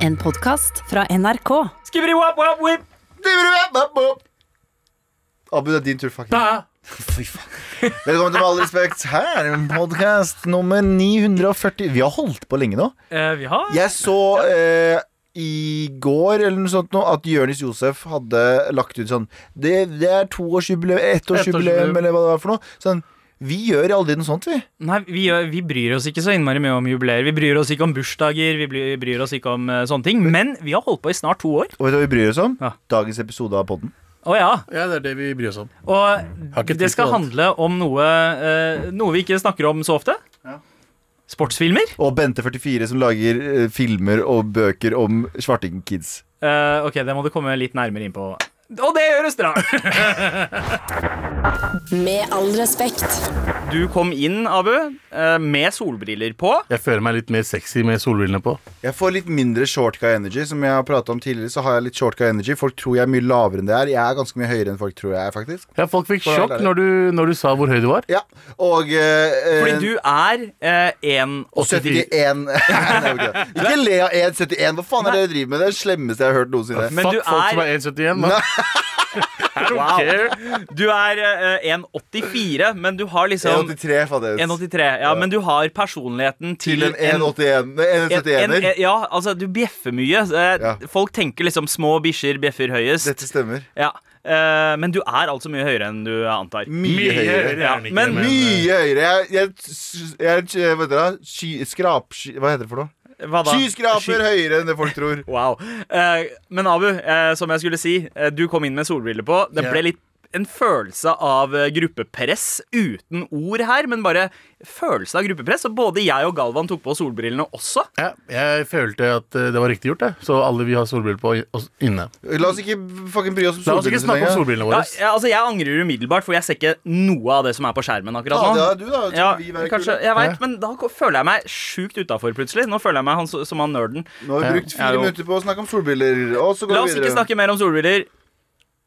En podkast fra NRK. Abu, det er din tur, fuck. Fy faen. Velkommen til Med all respekt. Her er podkast nummer 940. Vi har holdt på lenge nå. Eh, vi har Jeg så eh, i går eller noe sånt nå, at Jonis Josef hadde lagt ut sånn Det, det er toårsjubileum, ettårsjubileum, Ettårsjubileum. eller hva det var for noe. Sånn, vi gjør aldri noe sånt, vi. Nei, vi, gjør, vi bryr oss ikke så innmari mye om jubileer. Vi bryr oss ikke om bursdager, vi bryr, bryr oss ikke om uh, sånne ting. Men vi har holdt på i snart to år. Og vet du hva vi bryr oss om? Ja. Dagens episode av podden. Å ja. Ja, det er det vi bryr oss om. Og det skal handle om noe, uh, noe vi ikke snakker om så ofte. Ja. Sportsfilmer. Og Bente44 som lager uh, filmer og bøker om svartingkids. Uh, ok, det må du komme litt nærmere inn på. Og det gjøres bra! Med all respekt. Du kom inn, Abu, eh, med solbriller på. Jeg føler meg litt mer sexy med solbrillene på. Jeg får litt mindre short guy energy. Som jeg har pratet om tidligere, så har jeg litt short guy energy. Folk tror jeg er mye lavere enn det er. Jeg er ganske mye høyere enn folk tror jeg er, faktisk. Ja, Folk fikk sjokk når du, når du sa hvor høy du var. Ja, og eh, Fordi du er eh, 1,84 71 Nei, ok. Ikke le av 1,71. Hva faen er det dere driver med? Det er det slemmeste jeg har hørt noensinne. Men Fuck du folk som er- er 1,71. I don't care. Du er uh, 1,84, men du har liksom 1,83, fader. 1,83, ja, men du har personligheten til, Til en 1,81 Nei, en- en- 1,71-er. Ja, altså, du bjeffer mye. Eh, Ja. Folk tenker liksom små bikkjer bjeffer høyest. Dette stemmer. Ja. Uh, men du er altså mye høyere enn du antar. Mye høyere. høyere ja. men Mye høyere. Jeg, jeg, jeg, jeg sky, skrap, sky, Hva heter det for noe? Skyskraper Sky- høyere enn det folk tror. Wow. Eh, men Abu, eh, som jeg skulle si, eh, du kom inn med solbriller på. Det ble litt en følelse av eh, gruppepress uten ord her, men bare følelse av gruppepress. Og både jeg og Galvan tok på solbrillene også. Ja, jeg følte at eh, det var riktig gjort, det. Så alle vi har solbriller på oss inne. La oss ikke fucking bry oss om La oss ikke solbrillene så snakke om solbrillene våre. ja, altså Jeg angrer umiddelbart, for jeg ser ikke noe av det som er på skjermen akkurat Ja, det er du, da. Så Ja, vi være kanskje, kule. jeg vet, Ja. men da føler jeg meg sjukt utafor plutselig. Nå føler jeg meg han, som han nerden. Nå har vi brukt fire minutter på å snakke om solbriller. Og så går La oss videre. ikke snakke mer om solbriller.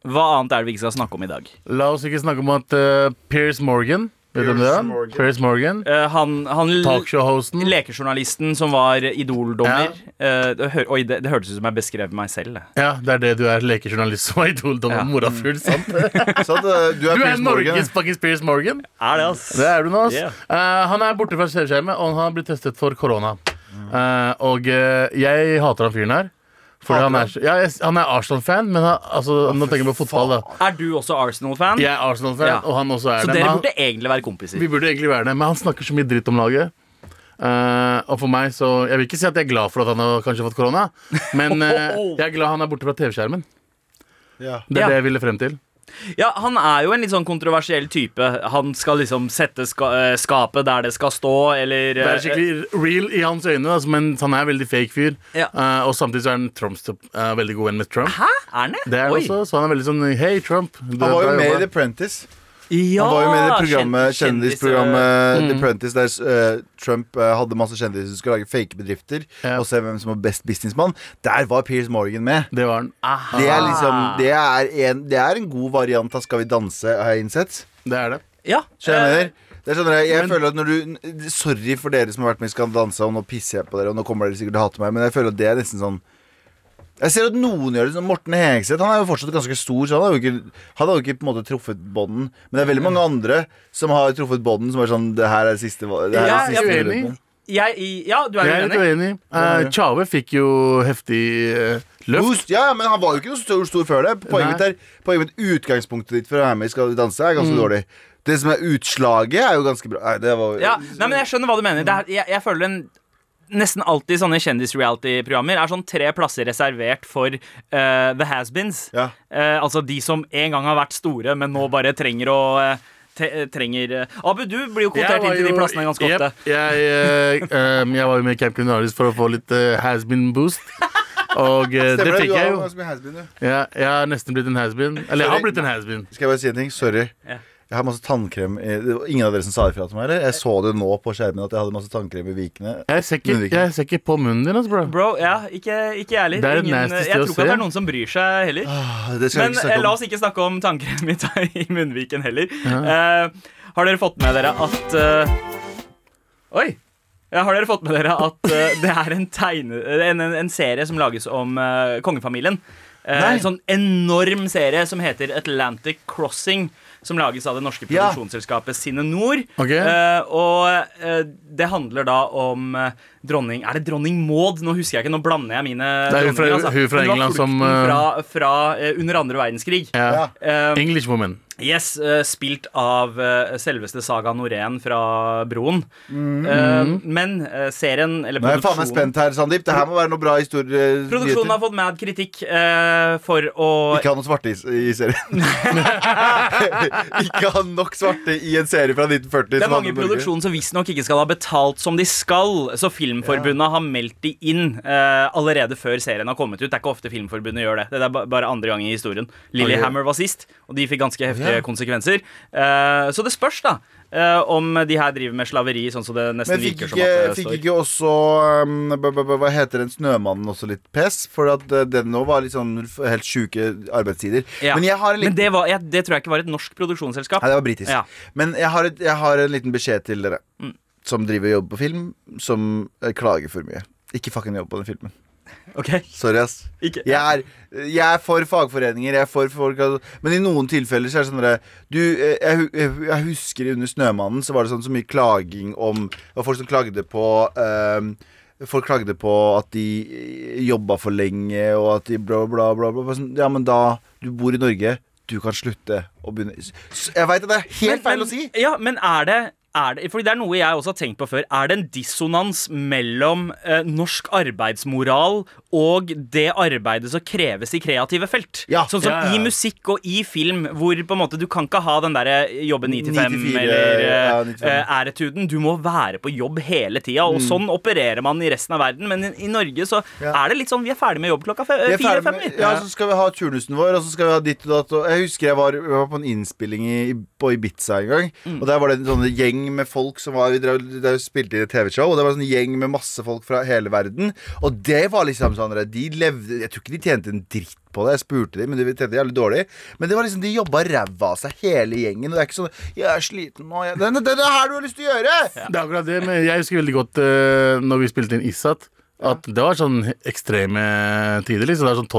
Hva annet er det vi ikke skal snakke om i dag? La oss ikke snakke om at uh, Piers Morgan Vet du hvem det Piers er? Morgan. Uh, Eh, han han Talkshow-hosten. Lekejournalisten som var Idol-dommer. Ja. Uh, oi, det, det hørtes ut som jeg beskrev meg selv. Ja, det er det du er. Lekejournalist som er idoldommer. Ja. Morafull, sant? Sant, eh, du er, Du er. Norges fuckings Piers Morgan. Er det, ass? Det er du nå, ass. Yeah. Uh, han er borte fra TV-skjermet, og han har blitt testet for korona. Eh, og eh, jeg hater han fyren her. Fordi han er, ja, han er Arsenal-fan, men han, altså, nå tenker jeg på fotball. da Er du også Arsenal-fan? Jeg er Arsenal-fan, Ja. og han også er Så det. dere burde egentlig være kompiser. Vi burde egentlig være det, men han snakker så mye dritt om laget. Uh, og for meg så Jeg vil ikke si at jeg er glad for at han har kanskje fått korona, men uh, jeg er glad han er borte fra TV-skjermen. Ja. Det er Ja. det jeg ville frem til. Ja, Han er jo en litt sånn kontroversiell type. Han skal liksom sette ska eh, skapet der det skal stå, eller Det er eh, skikkelig real i hans øyne, altså, men han er veldig fake fyr. Ja. Uh, og samtidig så er han Trumps uh, veldig god venn med Trump. Hæ? Er han det? Det er han Oi. også, så han er veldig sånn Hei, Trump. Du, Han var jo med i. The Apprentice. Ja, Han var jo med i det programmet, kjendis- kjendisprogrammet Mm. The Prentice, der uh, Trump uh, hadde masse kjendiser som skulle lage fake bedrifter Ja. og se hvem som var best businessmann. Der var Piers Morgan med. Det var han. Det er liksom Det er en, det er en god variant av Skal vi danse, har jeg innsett. Det er det. Ja. Skjønner? Det skjønner jeg. jeg Men- føler at når du Sorry for dere som har vært med i Skal vi danse, og nå pisser jeg på dere, og nå kommer dere sikkert til å hate meg, men jeg føler at det er nesten sånn jeg ser at noen gjør det. Morten Hegseth Han er jo fortsatt ganske stor, så han har jo ikke, han har jo ikke på en måte truffet bånden. Men det er veldig mange andre som har truffet bånden, som er sånn Det her er siste det her er jeg siste er muligheten. jeg, ja, du er Jeg er uenig? uenig. Uh, Tjave fikk jo heftig uh, løft. Boost, ja, men han var jo ikke noe stor, stor før det. Poenget mitt er Poenget mitt utgangspunktet ditt for å være med i Skal vi danse er Mm. ganske dårlig. Det som er utslaget, er jo ganske bra. Nei, det var Ja, nei, men Jeg skjønner hva du mener. Det er, jeg, jeg føler en Nesten alltid sånne kjendis-reality-programmer er sånn tre plasser reservert for uh, the has-beens. Ja. Uh, altså de som en gang har vært store, men nå bare trenger å uh, trenger Abu, du blir jo kvotert inn til de plassene ganske yep, ofte. jeg, eh, um, jeg var jo med i Camp Culinaris for å få litt uh, has-been-boost. Og uh, det fikk jeg jo. Ja, jeg har nesten blitt en has-been. Eller jeg har blitt en has-been. Skal jeg bare si en ting? Sorry. Ja. Jeg har masse tannkrem i, det var Ingen av dere som sa ifra til meg? Eller? Jeg så det nå på skjermen at jeg hadde masse tannkrem i vikene. Jeg ser ikke, jeg ser ikke på munnen din, altså, bro. Bro, ja, ikke, ikke jeg heller. Er Ingen- jeg tror ikke at det er noen som bryr seg heller. Ah, Det skal Men ikke eh, la oss ikke snakke om tannkrem i, i munnviken heller. Eh, har dere fått med dere at uh, Oi! Ja, Har dere fått med dere at uh, det er en, tegne, en, en, en serie som lages om uh, kongefamilien? Uh, En sånn enorm serie som heter Atlantic Crossing. Som lages av det norske produksjonsselskapet Sine Nord. Okay. Uh, og uh, det handler da om eh, dronning Er det dronning Maud? Nå husker jeg ikke, nå blander jeg mine Det er hun fra- dronninger, hun fra England som, Fra, fra under andre verdenskrig. Ja. English woman. Yes, eh, spilt av eh, selveste Saga Norén fra Broen. Eh, men eh, serien, eller Nå er jeg faen meg spent her, Sandeep. Det her må være noe bra historie. Produksjonen har fått mad kritikk for å Ikke ha noe svarte i, i serien. ikke ha nok svarte i en serie fra 1940. Det er mange i Norge. produksjonen som visstnok ikke skal ha betalt som de skal. Så Filmforbundet har meldt de inn allerede før serien har kommet ut. Det er ikke ofte Filmforbundet gjør det. Det er bare andre gang i historien. Lillehammer var sist, og de fikk ganske heftige Ja. konsekvenser. Uh, så det spørs, da, Uh, om de her driver med slaveri, sånn som det nesten Men fikk virker som at det fikk står. ikke også um, Hva heter den Snømannen også litt pes? For at den nå var litt sånn helt sjuke arbeidstider. Ja. Men jeg har en Men det, var, jeg, det tror jeg ikke var et norsk produksjonsselskap. Nei, det var britisk. Ja. Men jeg har, et, jeg har en liten beskjed til dere Mm. som driver og jobber på film, som eh, klager for mye. Ikke fucking jobb på den filmen. Ok, Sorry, ass. Jeg er, jeg er for fagforeninger, jeg er for folk Men i noen tilfeller så er det sånn at, Du, eh, jeg, jeg, husker under 'Snømannen' så var det sånn så mye klaging om Det var folk som klagde på um, Folk klagde på at de eh, jobba for lenge, og at de bla, bla, bla. bla, bla. Sånn, Ja, men da Du bor i Norge. Du kan slutte å begynne Jeg veit at det er helt Men- feil men- å si. Ja, men er det, er det Fordi det er noe jeg også har tenkt på før. Er det en dissonans mellom eh, norsk arbeidsmoral og det arbeidet som kreves i kreative felt? Ja. sånn som Ja, ja. i musikk og i film, hvor på en måte du kan ikke ha den derre jobbe 9 til 5 eller ja, eh, 9-5. eh. Du må være på jobb hele tida, og sånn opererer man i resten av verden. Men i, i Norge så Ja. er det litt sånn vi er ferdig med jobb klokka er fire-fem. Ja, så skal vi ha turnusen vår, og så skal vi ha ditt og datt. Jeg husker jeg var, jeg var på en innspilling i, på Ibiza en gang. Mm. Og der var det en sånn gjeng med folk som var Vi drev, drev, spilte inn et TV-show, og det var en sånn gjeng med masse folk fra hele verden. Og det var liksom sånn De levde Jeg tror ikke de tjente en dritt på det. Jeg spurte dem, men de tjente jævlig dårlig. Men det var liksom de jobba ræva av seg, hele gjengen. Og det er ikke sånn 'Jeg er sliten nå', jeg, det, det, det er det her du har lyst til å gjøre! Det er akkurat det, men jeg husker veldig godt uh, når vi spilte inn Isat. At det var sånn ekstreme tider. Liksom. Det var sånn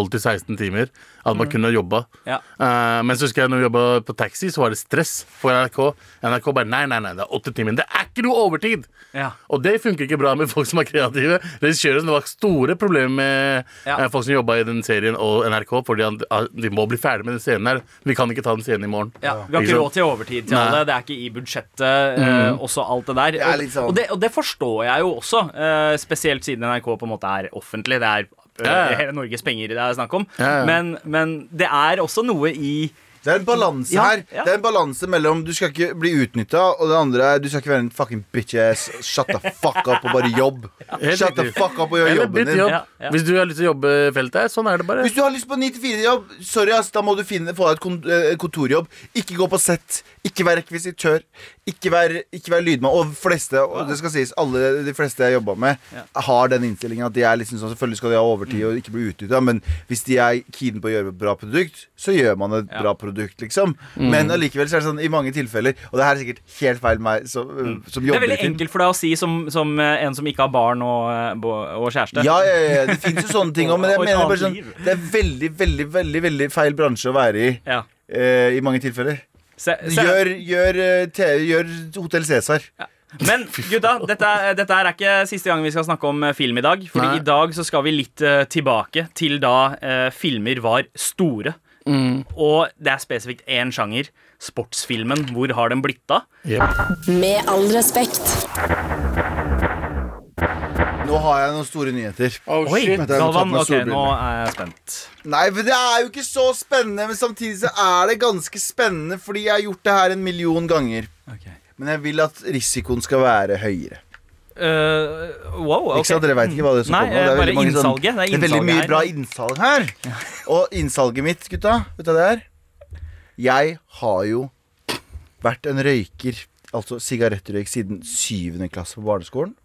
12-16 timer at man kunne jobba. Ja. Uh, men så husker jeg når vi jobba på taxi, så var det stress for NRK. NRK bare nei, nei, nei, det er åtte timer. Det er ikke noe overtid! Ja. Og det funker ikke bra med folk som er kreative. Regissøren, Det var store problemer med Ja. eh, folk som jobba i den serien og NRK, fordi han, de må bli ferdig med den scenen her. Vi kan ikke ta den scenen i morgen. Ja, vi har Ikke råd til overtid til Nei. alle. Det er ikke i budsjettet. eh, også alt det der. Det sånn- og, det, og det forstår jeg jo også, eh, spesielt siden NRK på en måte er offentlig. Det er Ja, ja. hele Norges penger det er snakk om. Ja, ja. Men, men det er også noe i Det er en balanse Ja, her. ja. Det er en balanse mellom du skal ikke bli utnytta, og det andre er du skal ikke være en fucking bitch-ass. Shut the fuck up og bare jobb. Shut the fuck up og gjør jobben din. jobb. Ja, ja. Hvis du har lyst til å jobbe feltet her, sånn er det bare. Hvis du har lyst på 9-4-jobb, sorry ass, da må du finne, få deg et eh, kontorjobb. Ikke gå på sett. Ikke vær rekvisitør. Ikke vær, ikke vær lydmann. Og fleste, og det skal sies, alle de fleste jeg jobba med, har den innstillingen at de er liksom sånn Selvfølgelig skal de ha overtid og ikke bli utnytta, men hvis de er keen på å gjøre et bra produkt, så gjør man et Ja. bra produkt, liksom. Men allikevel så er det sånn i mange tilfeller, og det her er sikkert helt feil meg som, som Det er veldig enkelt for deg å si som, som eh, en som ikke har barn og, eh, og kjæreste. Ja, ja, ja, det fins jo sånne ting òg, men jeg mener bare sånn. Det er veldig, veldig, veldig veldig feil bransje å være i Ja. Uh, i mange tilfeller. Se, se, Gjør, gjør, eh, te- gjør Hotell Cæsar. Men gutta, dette, dette er ikke siste gang vi skal snakke om eh, film i dag. Fordi Nei. i dag så skal vi litt uh, tilbake til da uh, filmer var store. Mm. Og det er spesifikt én sjanger. Sportsfilmen. Hvor har den blitt av? Yep. Med all respekt. Nå har jeg noen store nyheter. Oh, Oi, shit. Galvan. Ok, nå er jeg spent. Nei, men det er jo ikke så spennende, men samtidig så er det ganske spennende, fordi jeg har gjort det her en million ganger. Men jeg vil at risikoen skal være høyere. Uh, wow, ok. Ikke sant? Dere veit ikke hva det som Nei, kommer. Det er bare veldig mange sånn- innsalget. Det er Det er veldig mye her. bra innsalg her. Og innsalget mitt, gutta, vet du hva det er? Jeg har jo vært en røyker, altså sigarettrøyk, siden syvende klasse på barneskolen.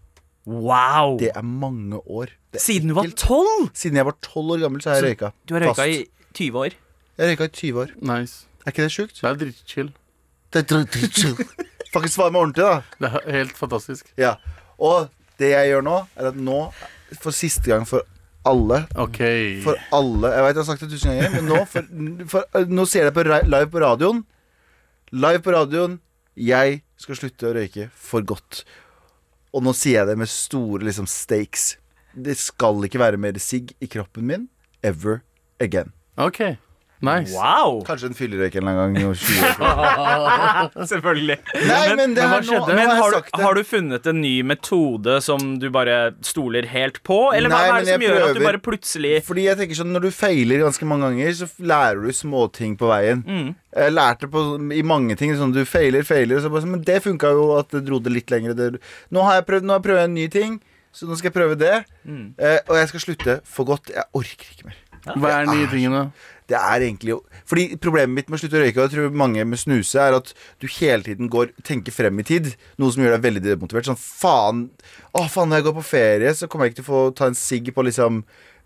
Wow! Det er mange år. Det er Siden du var tolv! Siden jeg var tolv år gammel, så har jeg røyka. Du har røyka i 20 år. Jeg har røyka i 20 år. Nice. Er ikke det sjukt? Det er dritchill. Det er drit- dritchill. Faktisk svar meg ordentlig, da. Det er helt fantastisk. Ja. Og Det jeg gjør nå, er at nå, for siste gang for alle OK. For alle Jeg veit jeg har sagt det tusen ganger, men nå, for, for, nå ser jeg det på live på radioen. Live på radioen. Jeg skal slutte å røyke for godt. Og nå sier jeg det med store liksom stakes. Det skal ikke være mer sigg i kroppen min ever again. ok Nice. Wow! Kanskje en fyllerøyk en eller annen gang. i 20 år. Selvfølgelig. Nei, men det men hva her nå, skjedde? nå Men har har jeg du, det. har du funnet en ny metode som du bare stoler helt på? Eller Nei, hva er men det som jeg gjør at du prøver. bare plutselig Fordi jeg tenker sånn Når du feiler ganske mange ganger, så lærer du småting på veien. Mm. Jeg lærte på, i mange ting sånn Du feiler, feiler, og så bare sånn Men det funka jo at det dro det litt lenger. Det, nå har jeg prøvd Nå har jeg prøvd en ny ting, så nå skal jeg prøve det. Mm. Eh, og jeg skal slutte for godt. Jeg orker ikke mer. Hva er den nye tingene? Det er egentlig Fordi problemet mitt med å slutte å røyke, og jeg tror mange med snuse, er at du hele tiden går tenker frem i tid. Noe som gjør deg veldig demotivert. Sånn faen Å, faen, når jeg går på ferie, så kommer jeg ikke til å få ta en sigg på liksom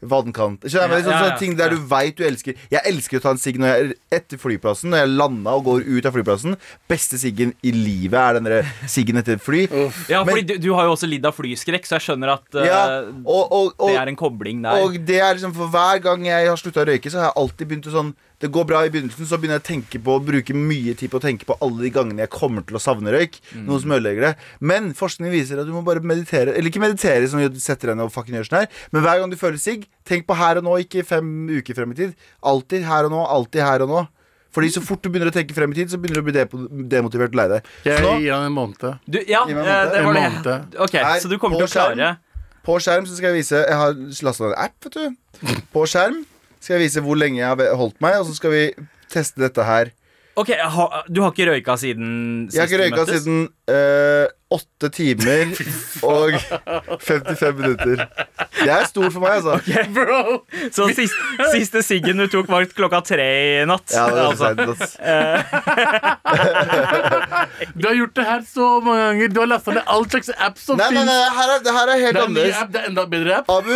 vannkant. Skjønner? Ja, Liksom, ja, ja, sånne ting der ja. du veit du elsker. Jeg elsker å ta en sigg når jeg er etter flyplassen, når jeg landa og går ut av flyplassen. Beste siggen i livet er den siggen etter fly. Ja, Men- fordi du, du har jo også lidd av flyskrekk, så jeg skjønner at uh, Ja, og, og, og, det er en kobling der. Og det er liksom For hver gang jeg har slutta å røyke, så har jeg alltid begynt å sånn Det går bra i begynnelsen, så begynner jeg å tenke på å bruke mye tid på å tenke på alle de gangene jeg kommer til å savne røyk. Noe som ødelegger det. Men forskning viser at du må bare meditere. Eller ikke meditere, som du setter deg ned og fucking gjør sånn her, men hver gang du føler sigg, tenk på her og nå, ikke fem uker frem i tid. Alltid her og nå, alltid her og nå. Fordi så fort du begynner å tenke frem i tid, så begynner du å bli demotivert og lei deg. Jeg nå, gir han en måned. Du, ja, en måned. det var En det. måned. Ok, Så du kommer til å klare på skjerm så skal jeg vise Jeg har lasta ned en app, vet du. På skjerm skal jeg vise hvor lenge jeg har holdt meg, og så skal vi teste dette her. Ok, Du har ikke røyka siden sist du møttes? Jeg har ikke røyka siden uh, 8 timer og 55 minutter. Det er stor for meg, altså. Okay, bro. Så siste, siste siggen du tok, var klokka tre i natt? Ja, det var altså. Eh. du har gjort det her så mange ganger. Du har lasta ned all slags apps som fins. Nei, nei, nei, det her er helt det er annerledes. App, det er enda bedre app. Abu,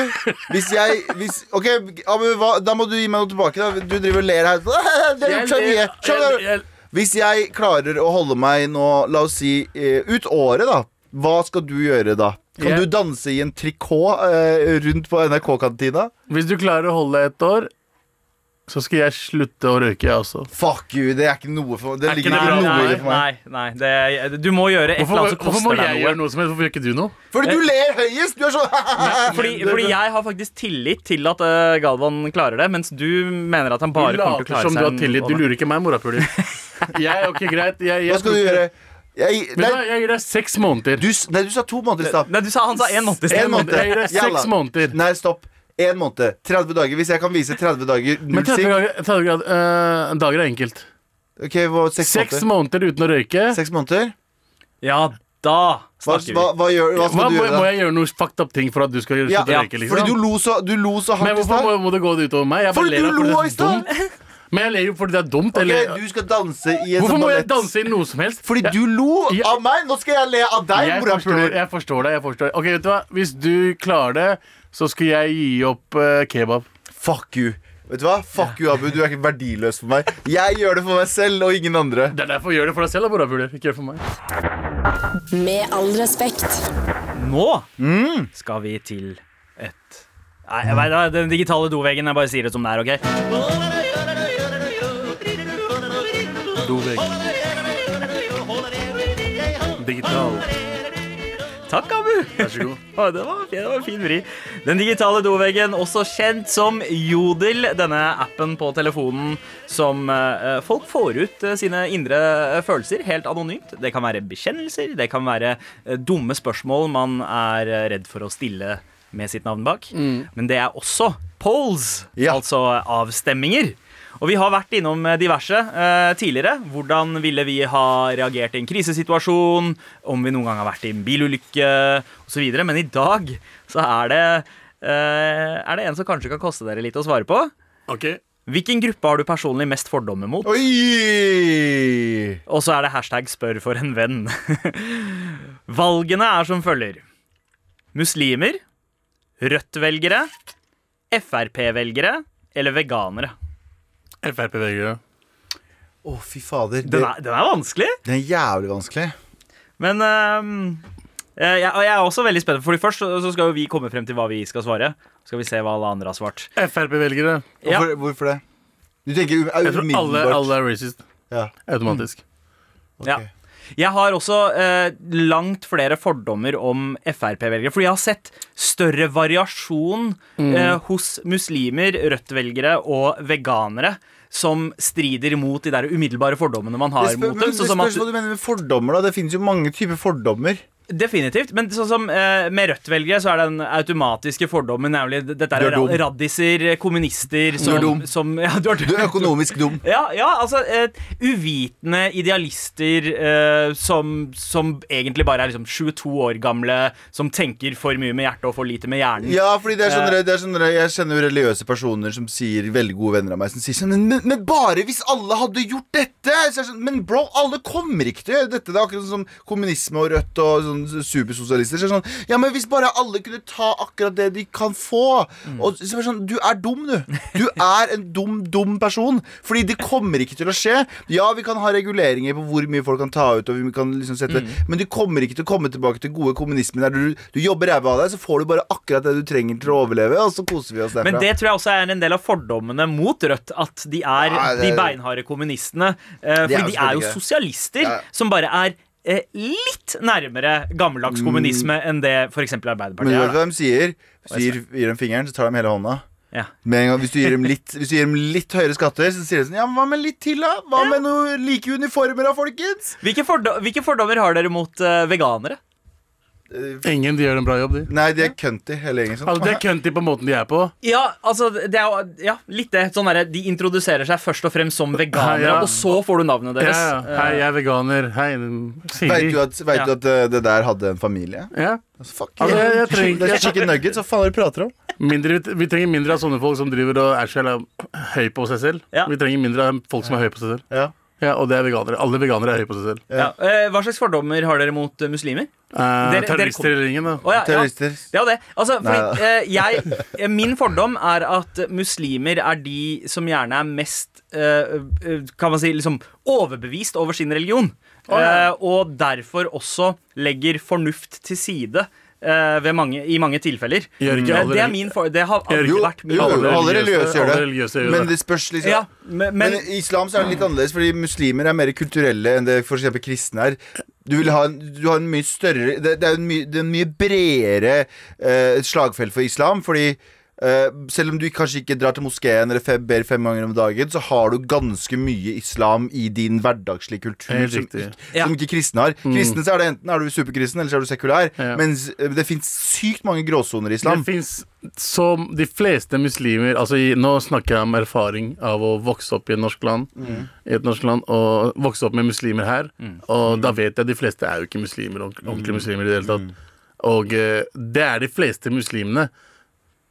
hvis jeg hvis, Ok, Abu, hva, da må du gi meg noe tilbake. Da. Du driver og ler her. Det er, det er, det er, du? Hvis jeg klarer å holde meg nå, la oss si, eh, ut året, da. Hva skal du gjøre da? Kan yeah. du danse i en trikot eh, rundt på NRK-kantina? Hvis du klarer å holde deg et år, så skal jeg slutte å røyke, jeg også. Fuck you, det er ikke noe for Det Er ligger ikke noe i det for meg. nei, nei det, du må gjøre et eller annet som hvorfor må koster jeg deg gjøre noe. noe som helst? Hvorfor gjør ikke du noe? Fordi du ler høyest! Du er sånn Fordi, fordi jeg har faktisk tillit til at uh, Galvan klarer det, mens du mener at han bare kommer til å klare seg du har tillit. Du lurer ikke meg, morapuler. Jeg, ok, greit. Jeg, jeg, Hva skal du gjøre? Jeg, Vet du hva, jeg gir deg seks måneder. du, s- nei, du sa to måneder i stad. Nei, du sa han sa en måned i En sted. måned. Jeg gir deg Jalla. seks måneder. Nei, stopp. En måned. 30 dager. Hvis jeg kan vise 30 dager Men null 30 sigg dager, 30 grad, eh, dager er enkelt. Ok, hva, seks, Seks måneder. måneder uten å røyke. Seks måneder? Ja, da Hva, snakker vi. hva, hva, gjør, hva Hva, du må, gjøre må jeg gjøre noe fucked up ting for at du skal slutte Ja, å røyke? Fordi du Liksom? lo så, du lo så Men hardt i hvorfor må, stad. må det gå utover meg? Jeg bare Fordi ler du av lo i er stad! dumt. Men jeg ler jo fordi det er dumt. Ok, Eller, du skal danse i en hvorfor må jeg danse i noe som helst? Fordi Jeg- du lo Ja. av meg! Nå skal jeg le av deg, jeg forstår, jeg forstår det. jeg forstår Ok, vet du hva? Hvis du klarer det, så skal jeg gi opp uh, kebab. Fuck you. Vet du hva? Fuck you, Abu. Du er ikke verdiløs for meg. Jeg gjør det for meg selv og ingen andre. Det er derfor jeg gjør det for deg selv. da, morapuler. Ikke gjør det for meg. Med all respekt. Nå Mm. skal vi til et Nei, jeg vet, det Den digitale doveggen. Jeg bare sier det som det er, OK? Dovegg. Digital. Takk, Abu. Vær så god. Det, var, det var en fin vri. Den digitale doveggen, også kjent som Jodel. Denne appen på telefonen som eh, folk får ut eh, sine indre eh, følelser helt anonymt. Det kan være bekjennelser, det kan være dumme spørsmål man er redd for å stille med sitt navn bak. Men det er også polls, Ja. altså avstemminger. Og vi har vært innom eh, diverse eh, tidligere. Hvordan ville vi ha reagert i en krisesituasjon? Om vi noen gang har vært i en bilulykke osv. Men i dag så er det, eh, er det en som kanskje kan koste dere litt å svare på. Ok. Hvilken gruppe har du personlig mest fordommer mot? Oi! Og så er det hashtag 'spør for en venn'. Valgene er som følger. Muslimer, Rødt-velgere, Frp-velgere eller veganere. Frp-velgere. Å, fy fader. Det, Den er, den er vanskelig, Den er jævlig vanskelig. men Eh, jeg, jeg er også veldig spent, Fordi først så skal jo vi komme frem til hva vi skal svare. Så skal vi se hva alle andre har svart. Frp-velgere. Ja. Hvorfor, hvorfor det? Du tenker umiddelbart. Jeg tror alle, alle er racist. Ja, Automatisk. Ja. Jeg har også eh, langt flere fordommer om Frp-velgere. Fordi jeg har sett større variasjon eh, hos muslimer, Rødt-velgere og veganere. Som strider mot de der umiddelbare fordommene man har Det spør, mot men dem. det Sånn som spørs hva du mener med fordommer. da Det finnes jo mange typer fordommer. Definitivt. Men sånn som eh, med Rødt-velgere så er den automatiske fordommen nemlig dette Du er er dum. ra- raddiser, kommunister som, Du er dum. som ja, du er Du er økonomisk dum. Ja, ja altså eh, uvitende idealister eh, som, som egentlig bare er liksom 22 år gamle, som tenker for mye med hjertet og for lite med hjernen. Ja, fordi det er sånn, Eh. det er sånn Jeg kjenner jo religiøse personer som sier Veldig gode venner av meg Som sier sånn Men, men, bare hvis alle hadde gjort dette så er sånn, Men bro, alle kommer ikke til å gjøre dette Det er akkurat sånn som kommunisme og rødt Og sånn supersosialister Så er det sånn, Ja, men hvis bare alle kunne ta akkurat det de kan få. Og så er det sånn Du er dum, du. Du er en dum, dum person. Fordi det kommer ikke til å skje. Ja, vi kan ha reguleringer på hvor mye folk kan ta ut Og vi kan liksom sette Men du kommer ikke til å komme tilbake til gode kommunismen. Der du, du jobber ræva av deg Så får du bare akkurat det du trenger til å overleve Og så koser vi oss derfra. Men det tror jeg også er en del av fordommene mot Rødt. At de er Nei, det- de beinharde kommunistene. Eh, De er fordi jo de er jo sosialister Ja. som bare er eh, litt nærmere gammeldags kommunisme enn det f.eks. Mm. Men Arbeiderpartiet du vet er. da. hva de sier? Hvis du gir, gir dem fingeren, så tar de hele hånda Ja. Med en gang, hvis, du gir dem litt, hvis du gir dem litt høyere skatter, så sier de sånn Ja, men hva med litt til, da? Hva med noen like uniformer, da, folkens? Hvilke, fordo hvilke fordommer har dere mot eh, veganere? Ingen de gjør en bra jobb, de. Nei, de er cunty, hele gjengen. Sånn. Altså, de er cunty på måten de er på. Ja, altså, det er ja, litt det. Sånn der, de introduserer seg først og fremst som veganere, Ja, ja. og så får du navnet deres. ja. Hei, jeg er veganer. Hei, sier Vet du at, vet du at uh, det der hadde en familie? Ja. Altså, fuck Altså, jeg- jeg trenger- Det er chicken nuggets, hva faen er det du prater om? Mindre, vi trenger mindre av sånne folk som driver og er så høy på seg selv. Ja. Vi trenger mindre av folk som er høy på seg selv. Ja. Ja, Og det er veganere. Alle veganere er høye på seg selv. Ja. Eh, hva slags fordommer har dere mot eh, muslimer? Eh, Dere- dere terrorister i ringen, da. Å, ja, ja. Terrorister. Det er det. Altså, fordi, eh, jeg, eh, min fordom er at muslimer er de som gjerne er mest eh, eh, Kan man si liksom overbevist over sin religion. Ja. eh, og derfor også legger fornuft til side. Eh, ved mange, I mange tilfeller. Gjør ikke alle det er min for, Det har aldri Jo, vært min jo, fordom. alle religiøse gjør det. religiøse gjør Men det. spørs liksom Ja, men, Men men i islam så er det litt annerledes, fordi muslimer er mer kulturelle enn det for eksempel kristne er. Du, vil ha en, du har en mye større Det, det er en mye, det er en mye bredere eh, slagfelt for islam, fordi selv om du kanskje ikke drar til moskeen eller fem, ber fem ganger om dagen, så har du ganske mye islam i din hverdagslige kultur som, ikke, Ja. som ikke kristne har. Kristne så er det enten er du superkristen eller så er du sekulær. Ja. Mens eh, det fins sykt mange gråsoner i islam. Det finnes som de fleste muslimer altså i, Nå snakker jeg om erfaring av å vokse opp i et norsk land. Mm. I et norsk land Og vokse opp med muslimer her. Og da vet jeg de fleste er jo ikke muslimer. Mm. Ordentlige muslimer i det hele tatt. Og eh, det er de fleste muslimene.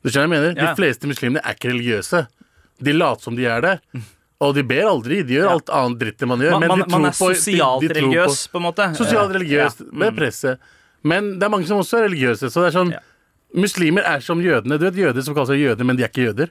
Du skjønner hva jeg mener? Ja. De fleste muslimene er ikke religiøse. De later som de er det. Og de ber aldri. De gjør Ja. alt annet dritt enn man gjør. man, men man, tror man er på- de- sosialt de på- religiøs, på en måte. Sosialt religiøs, ja. med presset. Men det er mange som også er religiøse. Så det er sånn Ja. Muslimer er som jødene. Du vet jøder som kaller seg jøder, men de er ikke jøder.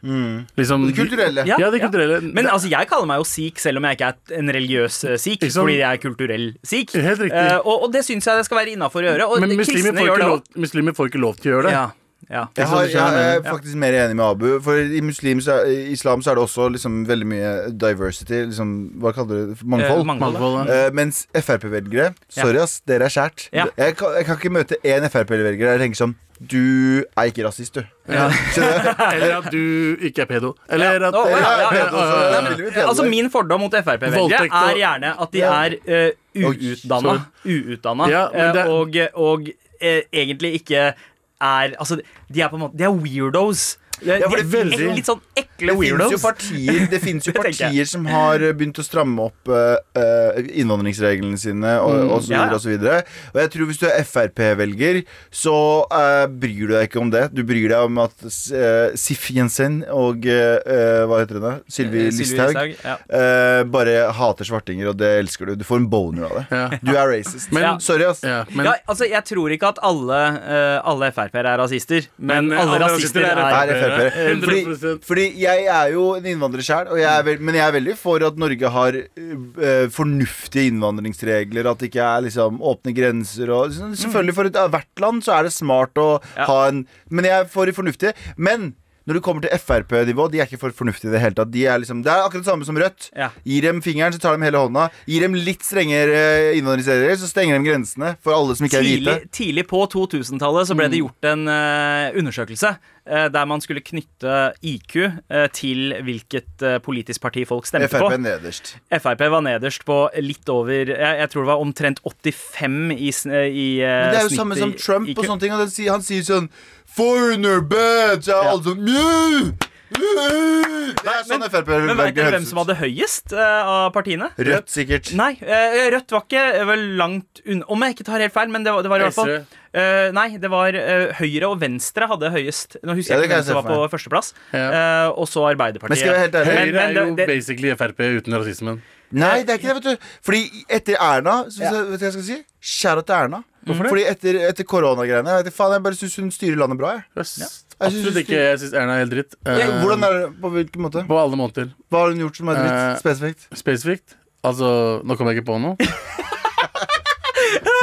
Liksom, Det kulturelle. Ja, Ja, de ja. kulturelle. Men altså, jeg kaller meg jo sikh, selv om jeg ikke er en religiøs eh, sikh. Fordi jeg er kulturell sikh. Helt riktig. Eh, og, og det syns jeg det skal være innafor å gjøre. Og men muslimer får, gjør det lov, muslimer får ikke lov til å gjøre det. Ja, ja. Jeg, har, jeg er faktisk mer enig med Abu. For i muslim så er, i islam så er det også liksom veldig mye diversity. Liksom, hva kaller du det? Mangfold. Eh, mangfold. Ja. Eh, mens Frp-velgere Sorry, ass, dere er skjært. Ja. Jeg, kan, jeg kan ikke møte én Frp-velger der jeg tenker sånn Du er ikke rasist, du. Ja. Eller at du ikke er pedo. Eller Ja. at oh, ja, ja, ja. pedo, er altså. Min fordom mot Frp-velgere er gjerne at de er uh, uutdanna. Uutdanna. Ja, det- eh, og og eh, egentlig ikke er Altså, de er på en måte De er weirdos. Ja, for de det veldig- litt sånn ekle Det finnes weirdos. partier, det finnes jo partier som har eh, begynt å stramme opp uh, innvandringsreglene sine og, og så videre ja. og så videre. Og jeg tror hvis du er Frp-velger, så uh, bryr du deg ikke om det. Du bryr deg om at uh, Sif Jensen og hva heter hun da? Sylvi Eh, Listhaug ja. bare hater svartinger, og det elsker du. Du får en boner av det. Ja. Du er racist. Men- Ja. Sorry, ass. Ja, men ja, altså Jeg tror ikke at alle, uh, alle Frp-er er rasister, men, Men, alle alle rasister rasister er er, Er Frp. Fordi, fordi jeg er jo en innvandrer sjøl, men jeg er veldig for at Norge har uh, fornuftige innvandringsregler. At det ikke er liksom åpne grenser og sånn. Selvfølgelig, for et- hvert land så er det smart å Ja. ha en Men jeg er for fornuftige. Men når det kommer til Frp-nivå, de er ikke for fornuftige i det hele tatt. De er liksom, det er akkurat det samme som Rødt. Ja. Gir dem fingeren, så tar de hele hånda. Gir dem litt strengere eh, innvandringsregler, så stenger de grensene for alle som ikke er hvite. Tidlig, tidlig på 2000-tallet så ble det gjort en uh, undersøkelse eh, der man skulle knytte IQ til hvilket politisk parti folk stemte Frp på. nederst. Frp var nederst på litt over Jeg, jeg tror det var omtrent 85 i, i Men det er jo samme som Trump IQ. og sånne ting. Han sier- han sier sånn Foreigner bitch! Ja. alle sånn «Mjau! Mjau!» Det er sånn Frp Men vet dere hvem som hadde høyest uh, av partiene? Rødt, sikkert. Nei, uh, Rødt var ikke vel langt unna Om jeg ikke tar helt feil, men det var, det var i hvert fall Eh, Nei, det var uh, Høyre og Venstre hadde høyest. Nå husker Ja, jeg ikke hvem som var på førsteplass. Ja. Uh, og så Men Arbeiderpartiet. ærlig Høyre men er jo det- basically Frp uten rasismen. Nei, det er ikke det, vet du. Fordi etter Erna så, ja. Vet du hva jeg skal si? Kjære til Erna. Hvorfor det? Fordi etter, etter koronagreiene Jeg faen, jeg bare syns hun styrer landet bra. Jeg. Yes. Jeg synes Absolutt ikke. Jeg syns Erna er helt dritt. Ja, Hvordan er det? På hvilken måte? På alle måter. Hva har hun gjort som er dritt? Spesifikt? Spesifikt. Altså, nå kommer jeg ikke på noe.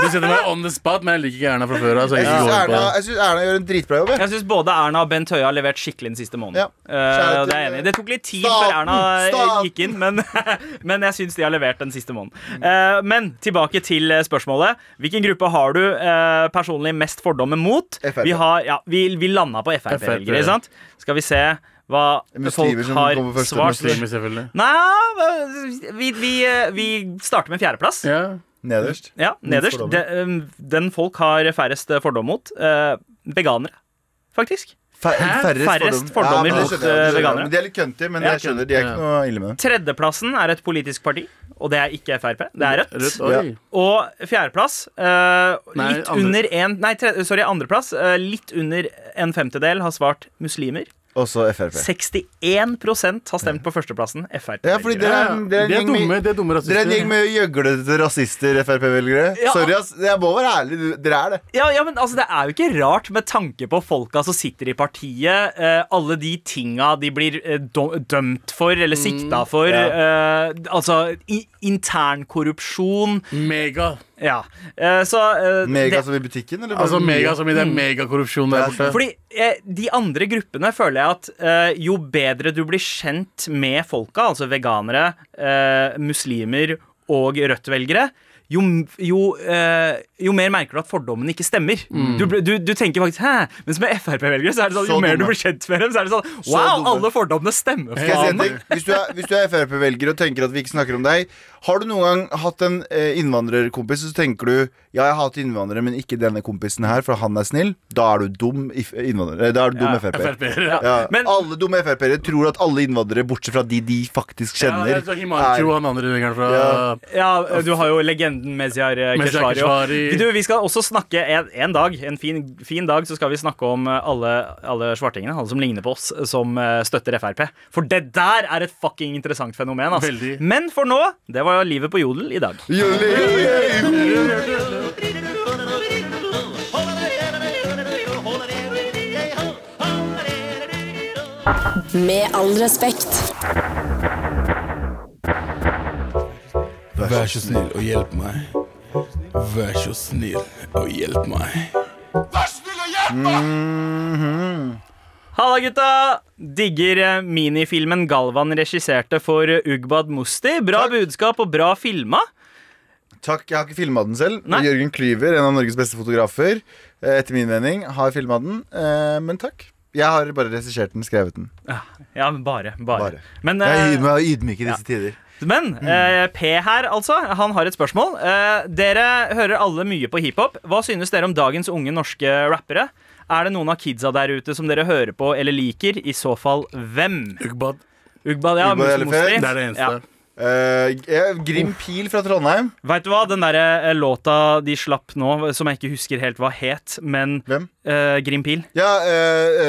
Du setter meg on the spot, men jeg liker ikke Erna fra før av. Jeg Jeg syns går inn på Erna, synes Erna gjør en dritbra jobb. Jeg. Jeg syns både Erna og Bent Høie har levert skikkelig den siste måneden. Ja. Uh, det er jeg enig i. Det tok litt tid Staten! før Erna eh, Staten! gikk inn, men, men jeg syns de har levert den siste måneden. Uh, men tilbake til spørsmålet. Hvilken gruppe har du uh, personlig mest fordommer mot? FrP. Vi, har, ja, vi, vi landa på Frp-velgere, ikke sant? Skal vi se hva Muslimer folk har svart. Muslimer, selvfølgelig. Nei, vi, vi, vi starter med fjerdeplass. Ja. Nederst. Ja, nederst. De, um, den folk har færrest eh, fordom mot. eh, veganere, faktisk. Fer- færrest, Færrest fordommer ja, mot, jeg, eh, jeg. veganere. De er litt kønty, men jeg skjønner, de er ikke noe ille med det. Tredjeplassen er et politisk parti, og det er ikke Frp. Det er Rødt. Rødt, ja. Og fjerdeplass eh, litt nei, under en Nei, tre, sorry, andreplass. eh, litt under en femtedel har svart muslimer. Også Frp. 61% har stemt på førsteplassen Frp. Ja, fordi dere Ja, er, ja. dere er De er med dumme, de er dumme Dere er en gjeng rasister. med gjøglete rasister, Frp-velgere. Ja. Sorry, ass. Jeg må være ærlig. Dere er det. Ja, ja, men altså, Det er jo ikke rart med tanke på folka som sitter i partiet. eh, alle de tinga de blir eh, dømt for eller sikta for. eh, altså i, internkorrupsjon. Mega. Ja. eh, så eh, Mega det, som i butikken, eller? Altså mega som i den megakorrupsjonen der borte. Fordi eh, de andre gruppene føler jeg at eh, jo bedre du blir kjent med folka, altså veganere, eh, muslimer og Rødt-velgere, jo, jo, eh, jo mer merker du at fordommene ikke stemmer. Du, du, du tenker faktisk Hæ? Mens med Frp-velgere så er det sånn Så jo mer du blir kjent med dem, så er det sånn Wow, dumme. alle fordommene stemmer! Faen ting? Hvis du er, hvis du er Frp-velger og tenker at vi ikke snakker om deg, har du noen gang hatt en eh, innvandrerkompis, og så tenker du ja, jeg hater innvandrere, men ikke denne kompisen her, for han er snill. Da er du dum innvandrer. eh, Da er du dum Ja, Frp. Frp, ja. Ja, Men- alle dumme Frp-ere tror at alle innvandrere, bortsett fra de de faktisk kjenner, Ja, er så er, er han andre fra Ja. Ja, du har jo legenden Mezyar eh, Mezyar Keshvari. Du, vi skal også snakke en, en dag, en fin, fin dag, så skal vi snakke om eh, alle, alle svartingene, alle som ligner på oss, som eh, støtter Frp. For det der er et fucking interessant fenomen. Altså. Veldig. Men for nå, det var livet på Jodel i dag. Med all respekt. Vær så snill og hjelp meg. Vær så snill og hjelp meg. Vær så snill og hjelp meg Halla, gutta! Digger eh, minifilmen Galvan regisserte for eh, Ugbad Musti. Bra Takk. budskap og bra filma. Takk, jeg har ikke filma den selv. Nei. Jørgen Klyver, en av Norges beste fotografer, eh, etter min mening, har filma den. Eh, men takk. Jeg har bare regissert den, skrevet den. Ja, men bare. bare. Bare. Men, Jeg eh, er ydmyk i disse tider. Men eh, P her, altså. Han har et spørsmål. Eh, dere hører alle mye på hiphop. Hva synes dere om dagens unge norske rappere? Er det noen av kidsa der ute som dere hører på eller liker? I så fall hvem? Ugbad. Ugbad, ja. Ugbad. Det er det eneste. Ja. Uh, Grim Pil fra Trondheim. Vet du hva, den der eh, låta de slapp nå, som jeg ikke husker helt hva het, men Hvem? eh, Grim Pil. Ja, eh,